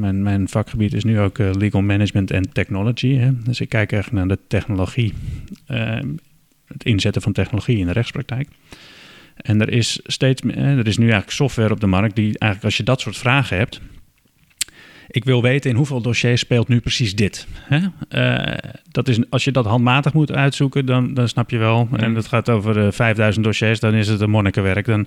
mijn, mijn vakgebied is nu ook legal management en technology. Hè? Dus ik kijk echt naar de technologie het inzetten van technologie in de rechtspraktijk. En er is steeds er is nu eigenlijk software op de markt die eigenlijk als je dat soort vragen hebt. Ik wil weten in hoeveel dossiers speelt nu precies dit. Hè? Uh, dat is, als je dat handmatig moet uitzoeken, dan, dan snap je wel. En dat gaat over uh, eh, 5000 dossiers, dan is het een monnikenwerk. Dan,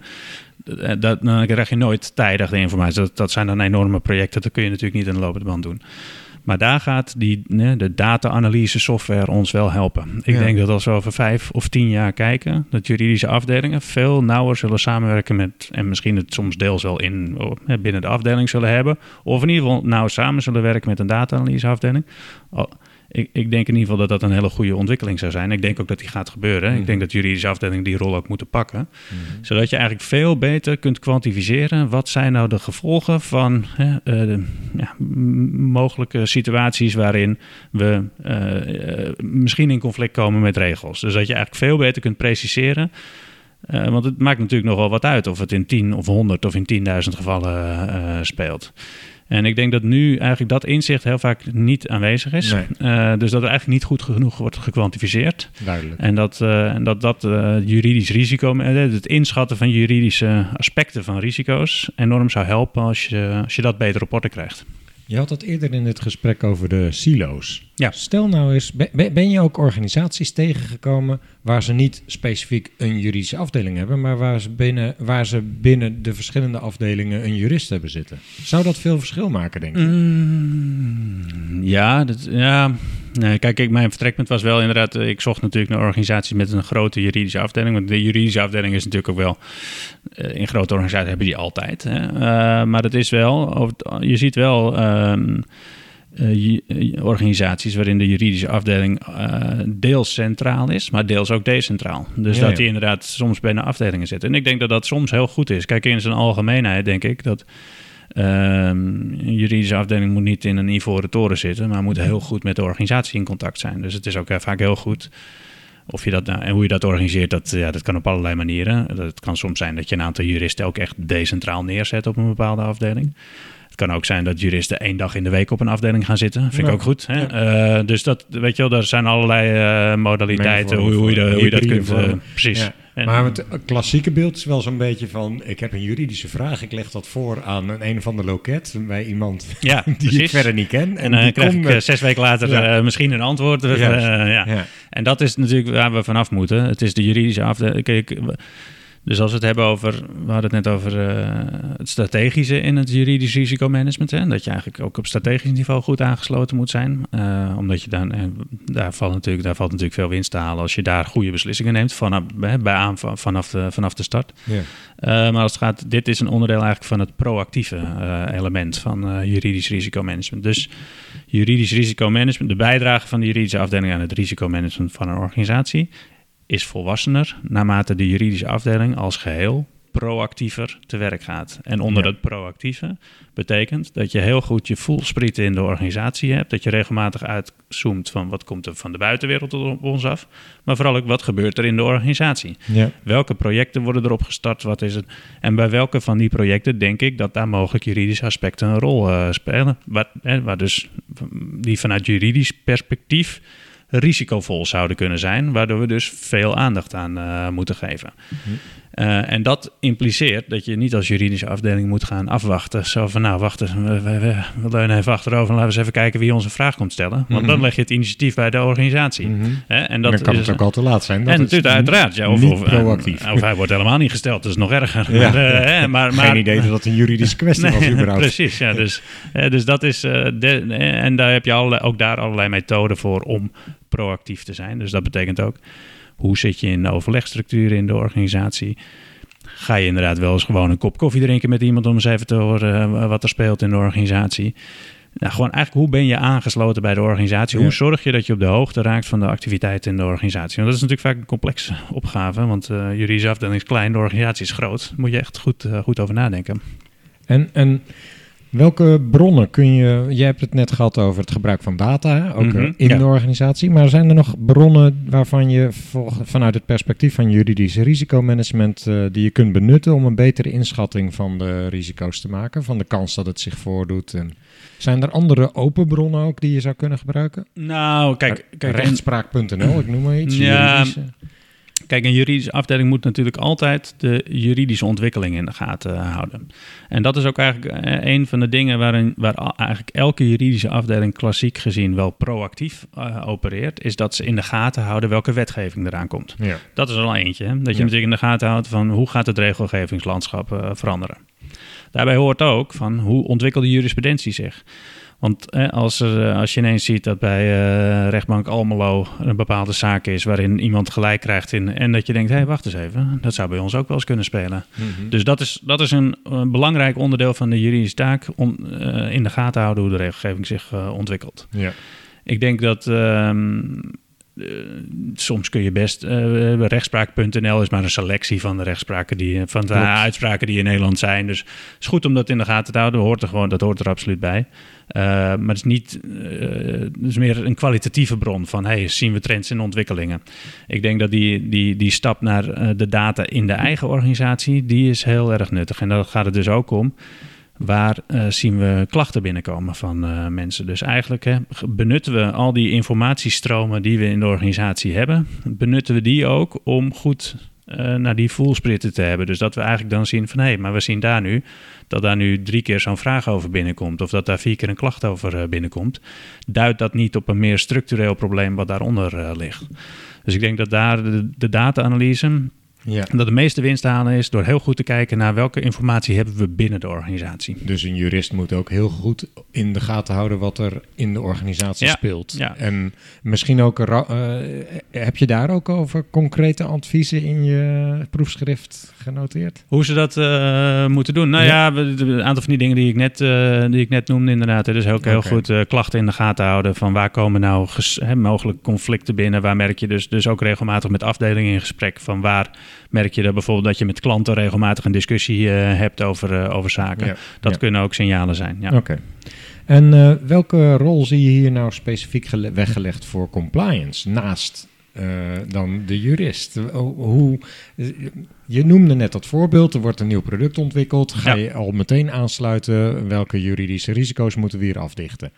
uh, dat, dan krijg je nooit tijdig de informatie. Dat, dat zijn dan enorme projecten, dat kun je natuurlijk niet in de lopende band doen. Maar daar gaat die, de data-analyse software ons wel helpen. Ik denk dat als we over vijf of tien jaar kijken, dat juridische afdelingen veel nauwer zullen samenwerken met, en misschien het soms deels wel in, binnen de afdeling zullen hebben, of in ieder geval nauw samen zullen werken met een data-analyse afdeling ik, ik, denk in ieder geval dat dat een hele goede ontwikkeling zou zijn. Ik denk ook dat die gaat gebeuren. Ik mhm. denk dat juridische afdelingen die rol ook moeten pakken. Mhm. Zodat je eigenlijk veel beter kunt kwantificeren... wat zijn nou de gevolgen van hè, uh, ja, mogelijke situaties... waarin we uh, misschien in conflict komen met regels. Dus dat je eigenlijk veel beter kunt preciseren... Uh, want het maakt natuurlijk nogal wat uit of het in 10 of 100 of in 10.000 gevallen uh, speelt. En ik denk dat nu eigenlijk dat inzicht heel vaak niet aanwezig is. Uh, dus dat er eigenlijk niet goed genoeg wordt gekwantificeerd. Duidelijk. En dat uh, dat, dat uh, juridisch risico, het inschatten van juridische aspecten van risico's enorm zou helpen als je, als je dat beter op orde krijgt. Je had het eerder in het gesprek over de silo's. Ja. Stel nou eens, ben je ook organisaties tegengekomen waar ze niet specifiek een juridische afdeling hebben, maar waar ze binnen, waar ze binnen de verschillende afdelingen een jurist hebben zitten? Zou dat veel verschil maken, denk je? Mm, ja, dat, ja. Nee, kijk, ik, mijn vertrekpunt was wel inderdaad, eh, ik zocht natuurlijk naar organisaties met een grote juridische afdeling, want de juridische afdeling is natuurlijk ook wel, eh, in grote organisaties hebben die altijd. Hè. Uh, maar het is wel, je ziet wel... Ehm, uh, organisaties waarin de juridische afdeling uh, deels centraal is, maar deels ook decentraal. Dus dat die inderdaad soms bij een afdelingen zitten. En ik denk dat dat soms heel goed is. Kijk, in zijn algemeenheid denk ik dat uh, een juridische afdeling moet niet in een ivoren toren zitten, maar moet heel goed met de organisatie in contact zijn. Dus het is ook vaak heel goed. Of je dat nou, en hoe je dat organiseert, dat, ja, dat kan op allerlei manieren. Het kan soms zijn dat je een aantal juristen ook echt decentraal neerzet op een bepaalde afdeling kan ook zijn dat juristen één dag in de week op een afdeling gaan zitten. Vind ik ook goed. Hè? Uh, dus dat, weet je wel, er zijn allerlei uh, modaliteiten hoe, hoe, je, hoe je dat kunt... Uh, precies. En, maar het klassieke beeld is wel zo'n beetje van... ik heb een juridische vraag, ik leg dat voor aan een, een of ander loket... bij iemand ja, die precies. ik verder niet ken. En, dan krijg ik zes weken later ja. misschien een antwoord. ja. En dat is natuurlijk waar we vanaf moeten. Het is de juridische afdeling... Kijk, dus als we het hebben over, we hadden het net over uh, het strategische in het juridisch risicomanagement. Hè, dat je eigenlijk ook op strategisch niveau goed aangesloten moet zijn. Uh, omdat je dan, uh, daar, valt natuurlijk, daar valt natuurlijk veel winst te halen als je daar goede beslissingen neemt vanaf, bij aan, vanaf, de, vanaf de start. Maar als het gaat, dit is een onderdeel eigenlijk van het proactieve element van juridisch risicomanagement. Dus juridisch risicomanagement, de bijdrage van de juridische afdeling aan het risicomanagement van een organisatie is volwassener naarmate de juridische afdeling als geheel proactiever te werk gaat. En onder ja. dat proactieve betekent dat je heel goed je voelsprieten in de organisatie hebt, dat je regelmatig uitzoomt van wat komt er van de buitenwereld op ons af, maar vooral ook wat gebeurt er in de organisatie. Ja. Welke projecten worden erop gestart, wat is het? En bij welke van die projecten denk ik dat daar mogelijk juridische aspecten een rol uh, spelen, waar, waar dus die vanuit juridisch perspectief risicovol zouden kunnen zijn, waardoor we dus veel aandacht aan uh, moeten geven. Mhm. Uh, en dat impliceert dat je niet als juridische afdeling moet gaan afwachten. Zo van, nou, wachten, we, we, we, we leunen even achterover en laten we eens even kijken wie onze vraag komt stellen. Want dan mhm. leg je het initiatief bij de organisatie. Mm -hmm. en dat dan kan het ook al te laat zijn. Dat en natuurlijk, uiteraard. Ja, of, of, proactief. of hij wordt helemaal niet gesteld, dat is nog erger. Ja. Maar, uh, maar, maar, Geen idee dat het een juridische kwestie nee, was überhaupt. Precies, ja. Dus, dus dat is... De, en daar heb je allerlei, ook daar allerlei methoden voor om proactief te zijn. Dus dat betekent ook, hoe zit je in de overlegstructuur in de organisatie? Ga je inderdaad wel eens gewoon een kop koffie drinken met iemand om eens even te horen eh, wat er speelt in de organisatie? Nou, gewoon eigenlijk hoe ben je aangesloten bij de organisatie? Hoe zorg je dat je op de hoogte raakt van de activiteiten in de organisatie? Want dat is natuurlijk vaak een complexe opgave, want uh, juridische afdeling is klein, de organisatie is groot. Daar moet je echt goed, uh, goed over nadenken. En, en Welke bronnen kun je... Je hebt het net gehad over het gebruik van data, ook Mhm, in ja. de organisatie. Maar zijn er nog bronnen waarvan je vanuit het perspectief van juridisch risicomanagement... eh, die je kunt benutten om een betere inschatting van de risico's te maken? Van de kans dat het zich voordoet? En zijn er andere open bronnen ook die je zou kunnen gebruiken? Nou, kijk, kijk Rechtspraak.nl, ik noem maar iets. Ja, juridische. Kijk, een juridische afdeling moet natuurlijk altijd de juridische ontwikkeling in de gaten eh, houden. En dat is ook eigenlijk eh, een van de dingen waarin, waar eigenlijk elke juridische afdeling klassiek gezien wel proactief eh, opereert, is dat ze in de gaten houden welke wetgeving eraan komt. Ja. Dat is er al eentje. Hè? Dat je Ja. natuurlijk in de gaten houdt van hoe gaat het regelgevingslandschap eh, veranderen. Daarbij hoort ook van hoe ontwikkelt de jurisprudentie zich. Want eh, als, er, eh, als je ineens ziet dat bij eh, rechtbank Almelo een bepaalde zaak is waarin iemand gelijk krijgt in, en dat je denkt, hé, hey, wacht eens even, dat zou bij ons ook wel eens kunnen spelen. Mhm. Dus dat is, dat is een, eh, belangrijk onderdeel van de juridische taak om in de gaten te houden hoe de regelgeving zich ontwikkelt. ja. Ik denk dat ehm, eh, soms kun je best. eh, rechtspraak.nl is maar een selectie van de rechtspraken die van de uitspraken die in Nederland zijn. Dus het is goed om dat in de gaten te houden. Hoort er gewoon, dat hoort er absoluut bij. Eh, maar het is niet. eh, het is meer een kwalitatieve bron van hey, zien we trends en ontwikkelingen. Ik denk dat die, die, die stap naar eh, de data in de eigen organisatie, die is heel erg nuttig. En daar gaat het dus ook om. Waar eh, zien we klachten binnenkomen van eh, mensen? Dus eigenlijk hè, benutten we al die informatiestromen die we in de organisatie hebben, benutten we die ook om goed eh, naar die voelspritten te hebben. Dus dat we eigenlijk dan zien van hé, maar we zien daar nu dat daar nu drie keer zo'n vraag over binnenkomt, of dat daar vier keer een klacht over binnenkomt. Duidt dat niet op een meer structureel probleem wat daaronder ligt? Dus ik denk dat daar de, de data-analyse ja. dat de meeste winst te halen is door heel goed te kijken naar welke informatie hebben we binnen de organisatie. Dus een jurist moet ook heel goed in de gaten houden wat er in de organisatie Ja, speelt. ja. En misschien ook, eh, heb je daar ook over concrete adviezen in je proefschrift genoteerd? Hoe ze dat eh, moeten doen? Nou ja, we- een aantal van die dingen die ik net, eh, die ik net noemde inderdaad. Dus ook heel goed klachten in de gaten houden van waar komen nou ges- hè, mogelijk conflicten binnen. Waar merk je dus, dus ook regelmatig met afdelingen in gesprek van waar merk je dat bijvoorbeeld dat je met klanten regelmatig een discussie eh, hebt over, eh, over zaken. Ja, Dat ja. kunnen ook signalen zijn. Ja. Oké. En eh, welke rol zie je hier nou specifiek gele- weggelegd voor compliance naast dan de jurist? Ho- Hoe, je noemde net dat voorbeeld, er wordt een nieuw product ontwikkeld. Ga Ja. je al meteen aansluiten welke juridische risico's moeten we hier afdichten?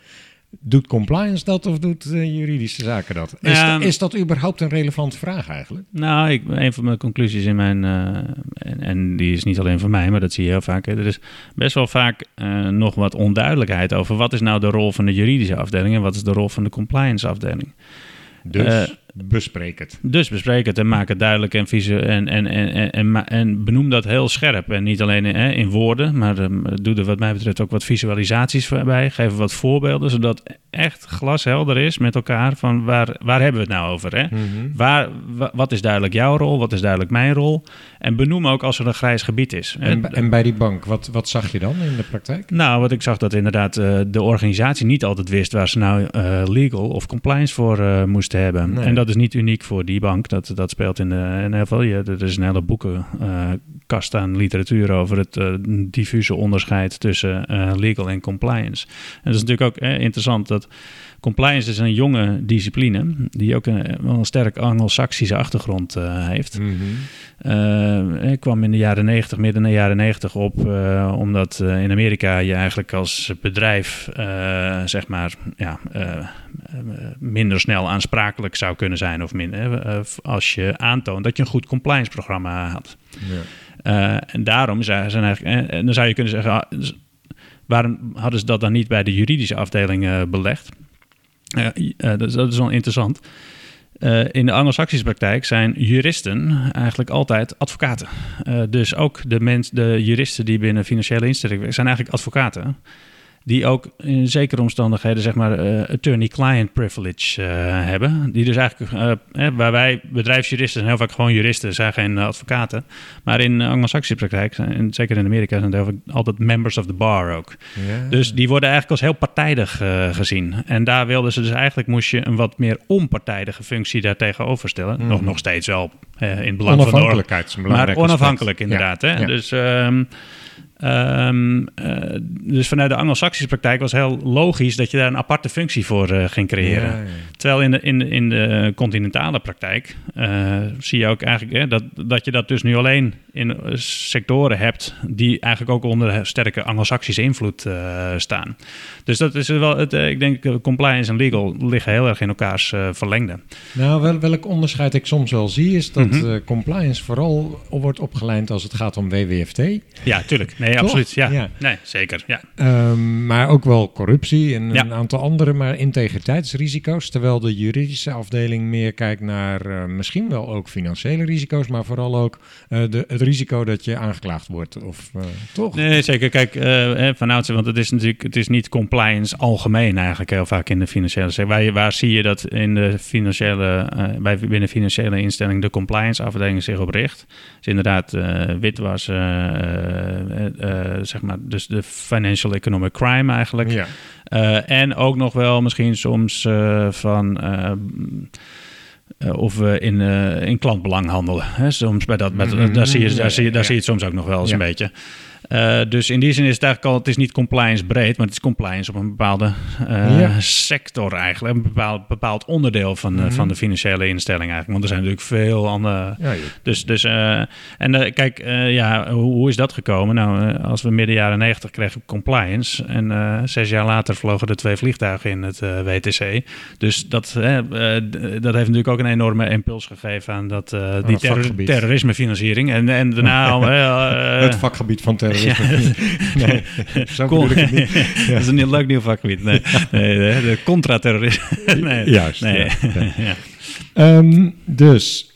Doet compliance dat of doet eh, juridische zaken dat? Is, Ja. is dat überhaupt een relevante vraag eigenlijk? Nou, ik, een van mijn conclusies in mijn. eh, en, en die is niet alleen van mij, maar dat zie je heel vaak. Hè. Er is best wel vaak eh, nog wat onduidelijkheid over wat is nou de rol van de juridische afdeling en wat is de rol van de compliance afdeling. Dus bespreek het. Dus bespreek het en maak het duidelijk en, visu- en, en, en, en, en, benoem dat heel scherp. En niet alleen hè, in woorden, maar ehm, doe er wat mij betreft ook wat visualisaties bij. Geef wat voorbeelden, zodat echt glashelder is met elkaar van waar, waar hebben we het nou over. Hè? Mhm. Waar, wa- wat is duidelijk jouw rol, wat is duidelijk mijn rol? En benoem ook als er een grijs gebied is. En, en bij die bank, wat, wat zag je dan in de praktijk? Nou, wat ik zag dat inderdaad eh, de organisatie niet altijd wist waar ze nou eh, legal of compliance voor eh, moesten hebben. Nee. En dat is niet uniek voor die bank. Dat, dat speelt in, de, veel. Je, er is een hele boekenkast aan literatuur over het eh, diffuse onderscheid tussen eh, legal en compliance. En dat is natuurlijk ook eh, interessant dat compliance is een jonge discipline die ook een, wel een sterk Anglo-Saxische achtergrond eh, heeft. Eh, ik kwam in de jaren 90, midden in de jaren 90 op, eh, omdat in Amerika je eigenlijk als bedrijf, zeg maar, ja, minder snel aansprakelijk zou kunnen zijn. Of minder, als je aantoont dat je een goed compliance programma had. Ja. En daarom zijn, zijn eigenlijk, en dan zou je kunnen zeggen, ah, dus waarom hadden ze dat dan niet bij de juridische afdeling belegd? Dat, is, dat is wel interessant. Eh, in de Anglo-Saxische praktijk zijn juristen eigenlijk altijd advocaten. Eh, dus ook de, mens, de juristen die binnen financiële instellingen werken, zijn eigenlijk advocaten. Die ook in zekere omstandigheden, zeg maar, eh, attorney-client privilege eh, hebben. Die dus eigenlijk, eh, waar wij bedrijfsjuristen zijn heel vaak gewoon juristen, zijn geen advocaten. Maar in de Anglo-Saxische praktijk, zijn- en zeker in Amerika, zijn het heel vaak altijd members of the bar ook. Dus die worden eigenlijk als heel partijdig gezien. En daar wilden ze dus eigenlijk, moest je een wat meer onpartijdige functie daar tegenover stellen. Mhm. Nog, nog steeds wel in belang van de Onafhankelijkheid maar onafhankelijk inderdaad. Ja, Hè? ja. Dus, ehm, Ehm, eh, dus vanuit de Anglo-Saxische praktijk was heel logisch dat je daar een aparte functie voor eh, ging creëren. Ja, ja. Terwijl in de, in, de- in de continentale praktijk eh, zie je ook eigenlijk dat, dat je dat dus nu alleen in sectoren hebt die eigenlijk ook onder sterke Anglo-Saxische invloed staan. Dus dat is wel, het, ik denk, compliance en legal liggen heel erg in elkaars eh, verlengde. Nou, wel, welk onderscheid ik soms wel zie, is dat Mhm. compliance vooral wordt opgeleid als het gaat om WWFT. Ja, tuurlijk. Nee, Toch? absoluut. Ja. Ja. Nee, zeker. Ja. Ehm, maar ook wel corruptie en Ja. een aantal andere, maar integriteitsrisico's. Terwijl de juridische afdeling meer kijkt naar eh, misschien wel ook financiële risico's, maar vooral ook eh, de, het risico dat je aangeklaagd wordt. Of eh, toch? Nee, zeker. Kijk, hè, van oudsher, want het is natuurlijk het is niet compliance algemeen eigenlijk heel vaak in de financiële sector. Waar, waar zie je dat in de financiële, bij binnen financiële instelling de compliance afdeling zich op richt? Dus inderdaad, witwassen, zeg maar, dus de financial economic crime eigenlijk. Ja. Eh, en ook nog wel misschien soms eh, van. eh, eh, of we in, eh, in klantbelang handelen. Hè? Soms bij dat, bij Mhm, daar, zie je, daar, zie je, daar ja. zie je het soms ook nog wel eens Ja. een beetje. Eh, dus in die zin is het eigenlijk al, het is niet compliance breed, maar het is compliance op een bepaalde eh, Ja. sector eigenlijk. Een bepaald, bepaald onderdeel van, Mhm. van de financiële instelling eigenlijk. Want er zijn natuurlijk veel andere Ja, dus, dus eh, en kijk, ja, hoe, hoe is dat gekomen? Nou, als we midden jaren negentig kregen compliance en zes jaar later vlogen er twee vliegtuigen in het WTC. Dus dat, dat heeft natuurlijk ook een enorme impuls gegeven aan dat, die dat terror- vakgebied. terrorismefinanciering. En, en daarna het vakgebied van terrorisme. nee, zo Con- bedoel ik het niet. dat is een heel leuk nieuw vakgebied. Nee, nee de, de contra-terrorisme. nee, Juist, Nee. ja, ja. Ja. Ehm, dus,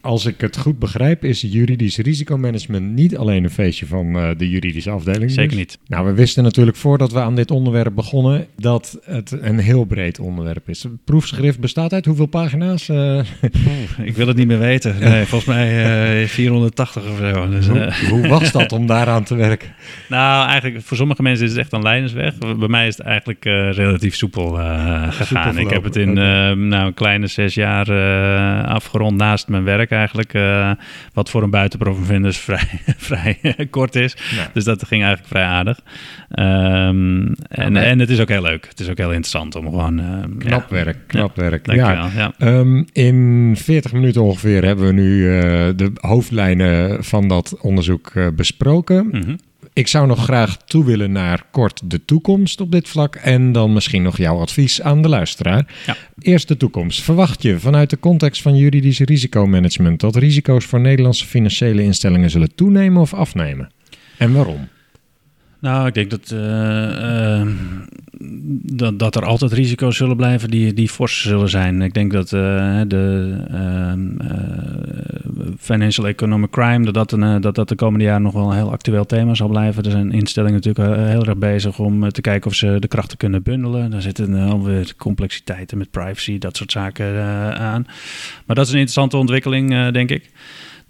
als ik het goed begrijp, is juridisch risicomanagement niet alleen een feestje van eh, de juridische afdeling. Zeker dus. niet. Nou, we wisten natuurlijk voordat we aan dit onderwerp begonnen dat het een heel breed onderwerp is. Het proefschrift bestaat uit hoeveel pagina's? Eh, Oeh, ik wil het niet meer weten. Nee, volgens mij eh 480 of zo. Dus, hoe, eh, hoe was dat om daaraan te werken? Nou, eigenlijk voor sommige mensen is het echt een leidersweg. Bij mij is het eigenlijk eh, relatief soepel eh, gegaan. Ik heb het in eh, nou, een kleine zes jaar eh, afgerond naast mijn werk eigenlijk. eh, wat voor een buitenpromovendus vrij, vrij kort is. Dus dat ging eigenlijk vrij aardig. Ehm, en, en het is ook heel leuk. Het is ook heel interessant om gewoon... eh, knap ja, werk, knap werk. Dankjewel. Ja. Ehm, in 40 minuten ongeveer hebben we nu eh, de hoofdlijnen van dat onderzoek eh, besproken. Mhm. Ik zou nog graag toe willen naar kort de toekomst op dit vlak en dan misschien nog jouw advies aan de luisteraar. Ja. Eerst de toekomst. Verwacht je vanuit de context van juridisch risicomanagement dat risico's voor Nederlandse financiële instellingen zullen toenemen of afnemen? En waarom? Nou, ik denk dat, eh, eh, dat, dat er altijd risico's zullen blijven die, die fors zullen zijn. Ik denk dat eh, de ehm, eh, financial economic crime, dat dat, dat de komende jaren nog wel een heel actueel thema zal blijven. Er zijn instellingen natuurlijk eh, heel erg bezig om te kijken of ze de krachten kunnen bundelen. Daar zitten alweer complexiteiten met privacy, dat soort zaken aan. Maar dat is een interessante ontwikkeling, denk ik.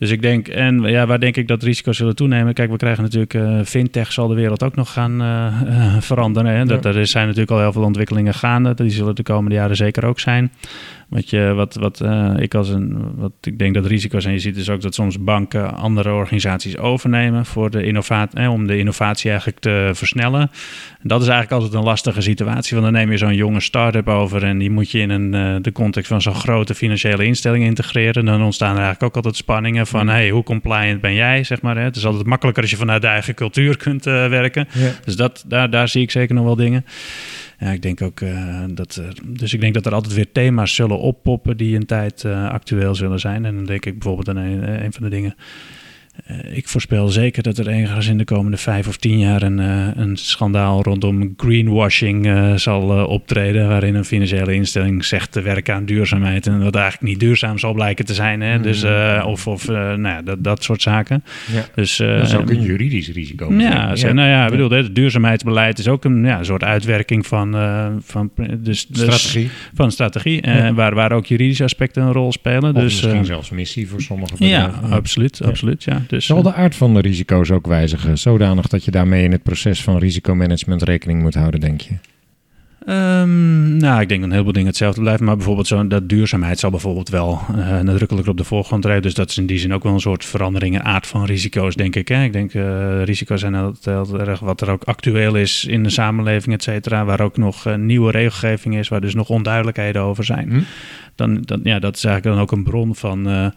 Dus ik denk, en ja, waar denk ik dat risico's zullen toenemen? Kijk, we krijgen natuurlijk, eh, fintech zal de wereld ook nog gaan eh, veranderen. Hè? Dat, Ja. Er zijn natuurlijk al heel veel ontwikkelingen gaande. Die zullen de komende jaren zeker ook zijn. Wat, je, wat, wat eh, ik als een, wat ik denk dat risico's zijn, je ziet dus ook dat soms banken andere organisaties overnemen voor de innovatie, eh, om de innovatie eigenlijk te versnellen. En dat is eigenlijk altijd een lastige situatie, want dan neem je zo'n jonge start-up over en die moet je in een, de context van zo'n grote financiële instelling integreren. Dan ontstaan er eigenlijk ook altijd spanningen van, hey, hoe compliant ben jij, zeg maar. Hè? Het is altijd makkelijker als je vanuit de eigen cultuur kunt eh, werken. Ja. Dus dat, daar, daar zie ik zeker nog wel dingen. Ja, ik denk ook eh, dat. dus ik denk dat er altijd weer thema's zullen oppoppen die een tijd eh, actueel zullen zijn. En dan denk ik bijvoorbeeld aan een, een van de dingen. Eh, ik voorspel zeker dat er ergens in de komende vijf of tien jaar een, eh, een schandaal rondom greenwashing eh, zal optreden. Waarin een financiële instelling zegt te werken aan duurzaamheid. En dat eigenlijk niet duurzaam zal blijken te zijn. Hè? Dus, eh, of of nou ja, dat, dat soort zaken. Ja. Dus, Dat is ook een juridisch risico. ja, ze- nou ja, ik bedoel, het duurzaamheidsbeleid is ook een, ja, soort uitwerking van, van, dus, dus- Strategie. van strategie, Ja. waar, waar ook juridische aspecten een rol spelen. Of dus, misschien zelfs missie voor sommige ja, absoluut, Ja. absoluut. Ja. Dus, Zal de aard van de risico's ook wijzigen, zodanig dat je daarmee in het proces van risicomanagement rekening moet houden, denk je? Ehm, Nou, ik denk dat een heleboel dingen hetzelfde blijven. Maar bijvoorbeeld zo, dat duurzaamheid zal bijvoorbeeld wel uh, nadrukkelijker op de voorgrond rijden. Dus dat is in die zin ook wel een soort verandering in aard van risico's, denk ik. Hè? Ik denk uh, risico's zijn heel, heel, erg wat er ook actueel is in de samenleving, et cetera. Waar ook nog uh, nieuwe regelgeving is, waar dus nog onduidelijkheden over zijn. Hm. Dan, dan, ja, dat is eigenlijk dan ook een bron van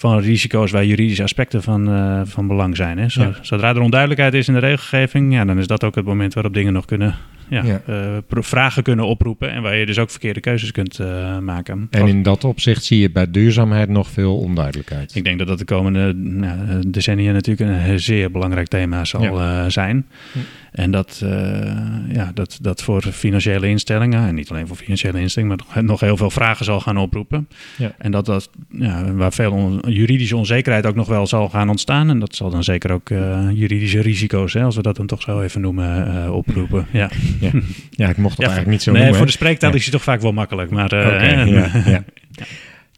van risico's waar juridische aspecten van, uh, van belang zijn. Hè. Zodra er onduidelijkheid is in de regelgeving, ja, dan is dat ook het moment waarop dingen nog kunnen ja, ja. Uh, vragen kunnen oproepen en waar je dus ook verkeerde keuzes kunt uh, maken. En in dat opzicht zie je bij duurzaamheid nog veel onduidelijkheid. Ik denk dat dat de komende nou, decennia natuurlijk een zeer belangrijk thema zal ja. uh, zijn. En dat, ja, dat, dat voor financiële instellingen, en niet alleen voor financiële instellingen, maar nog heel veel vragen zal gaan oproepen. Ja. En dat dat, ja, waar veel on juridische onzekerheid ook nog wel zal gaan ontstaan. En dat zal dan zeker ook juridische risico's, hè, als we dat dan toch zo even noemen, oproepen. Ja. Ja, ja ik mocht het eigenlijk niet zo nee, noemen. Voor de spreektaal is het toch vaak wel makkelijk. Maar, okay, ja, ja.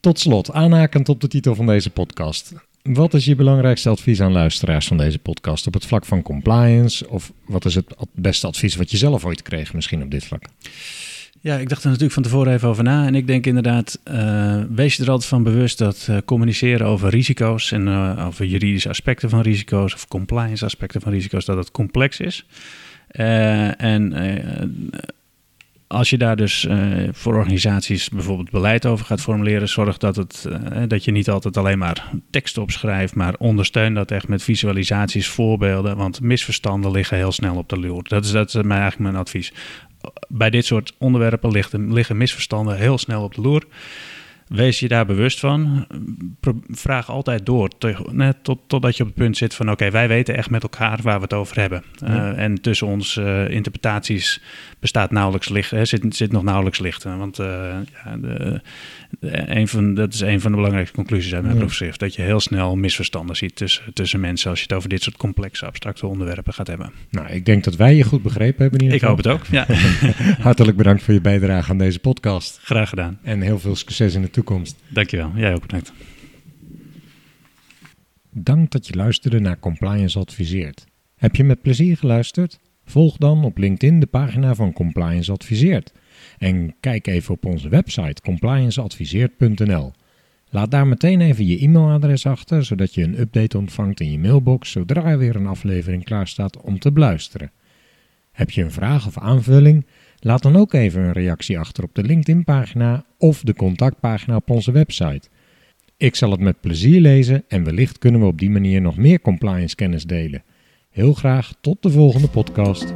Tot slot, aanhakend op de titel van deze podcast. Wat is je belangrijkste advies aan luisteraars van deze podcast op het vlak van compliance? Of wat is het beste advies wat je zelf ooit kreeg misschien op dit vlak? Ja, ik dacht er natuurlijk van tevoren even over na. En ik denk inderdaad, uh, wees je er altijd van bewust dat uh, communiceren over risico's en uh, over juridische aspecten van risico's of compliance aspecten van risico's, dat het complex is. En als je daar dus uh, voor organisaties bijvoorbeeld beleid over gaat formuleren, zorg dat, het, dat je niet altijd alleen maar tekst opschrijft, maar ondersteun dat echt met visualisaties, voorbeelden, want misverstanden liggen heel snel op de loer. Dat is, dat is eigenlijk mijn advies. Bij dit soort onderwerpen liggen, liggen misverstanden heel snel op de loer. Wees je daar bewust van. Vraag altijd door tot, totdat je op het punt zit van: oké, wij weten echt met elkaar waar we het over hebben. Ja. Uh, en tussen onze uh, interpretaties bestaat nauwelijks licht, hè, zit, zit nog nauwelijks licht. Want uh, ja, de, de, een van, dat is een van de belangrijkste conclusies uit mijn ja. proefschrift: dat je heel snel misverstanden ziet tussen, tussen mensen als je het over dit soort complexe, abstracte onderwerpen gaat hebben. Nou, ik denk dat wij je goed begrepen hebben. In ik hoop het ook. Ja. Hartelijk bedankt voor je bijdrage aan deze podcast. Graag gedaan. En heel veel succes in de toekomst. Dankjewel. Jij ook bedankt. Dank dat je luisterde naar Compliance Adviseert. Heb je met plezier geluisterd? Volg dan op LinkedIn de pagina van Compliance Adviseert. En kijk even op onze website complianceadviseert.nl. Laat daar meteen even je e-mailadres achter, zodat je een update ontvangt in je mailbox zodra er weer een aflevering klaar staat om te beluisteren. Heb je een vraag of aanvulling? Laat dan ook even een reactie achter op de LinkedIn-pagina of de contactpagina op onze website. Ik zal het met plezier lezen en wellicht kunnen we op die manier nog meer compliance kennis delen. Heel graag tot de volgende podcast.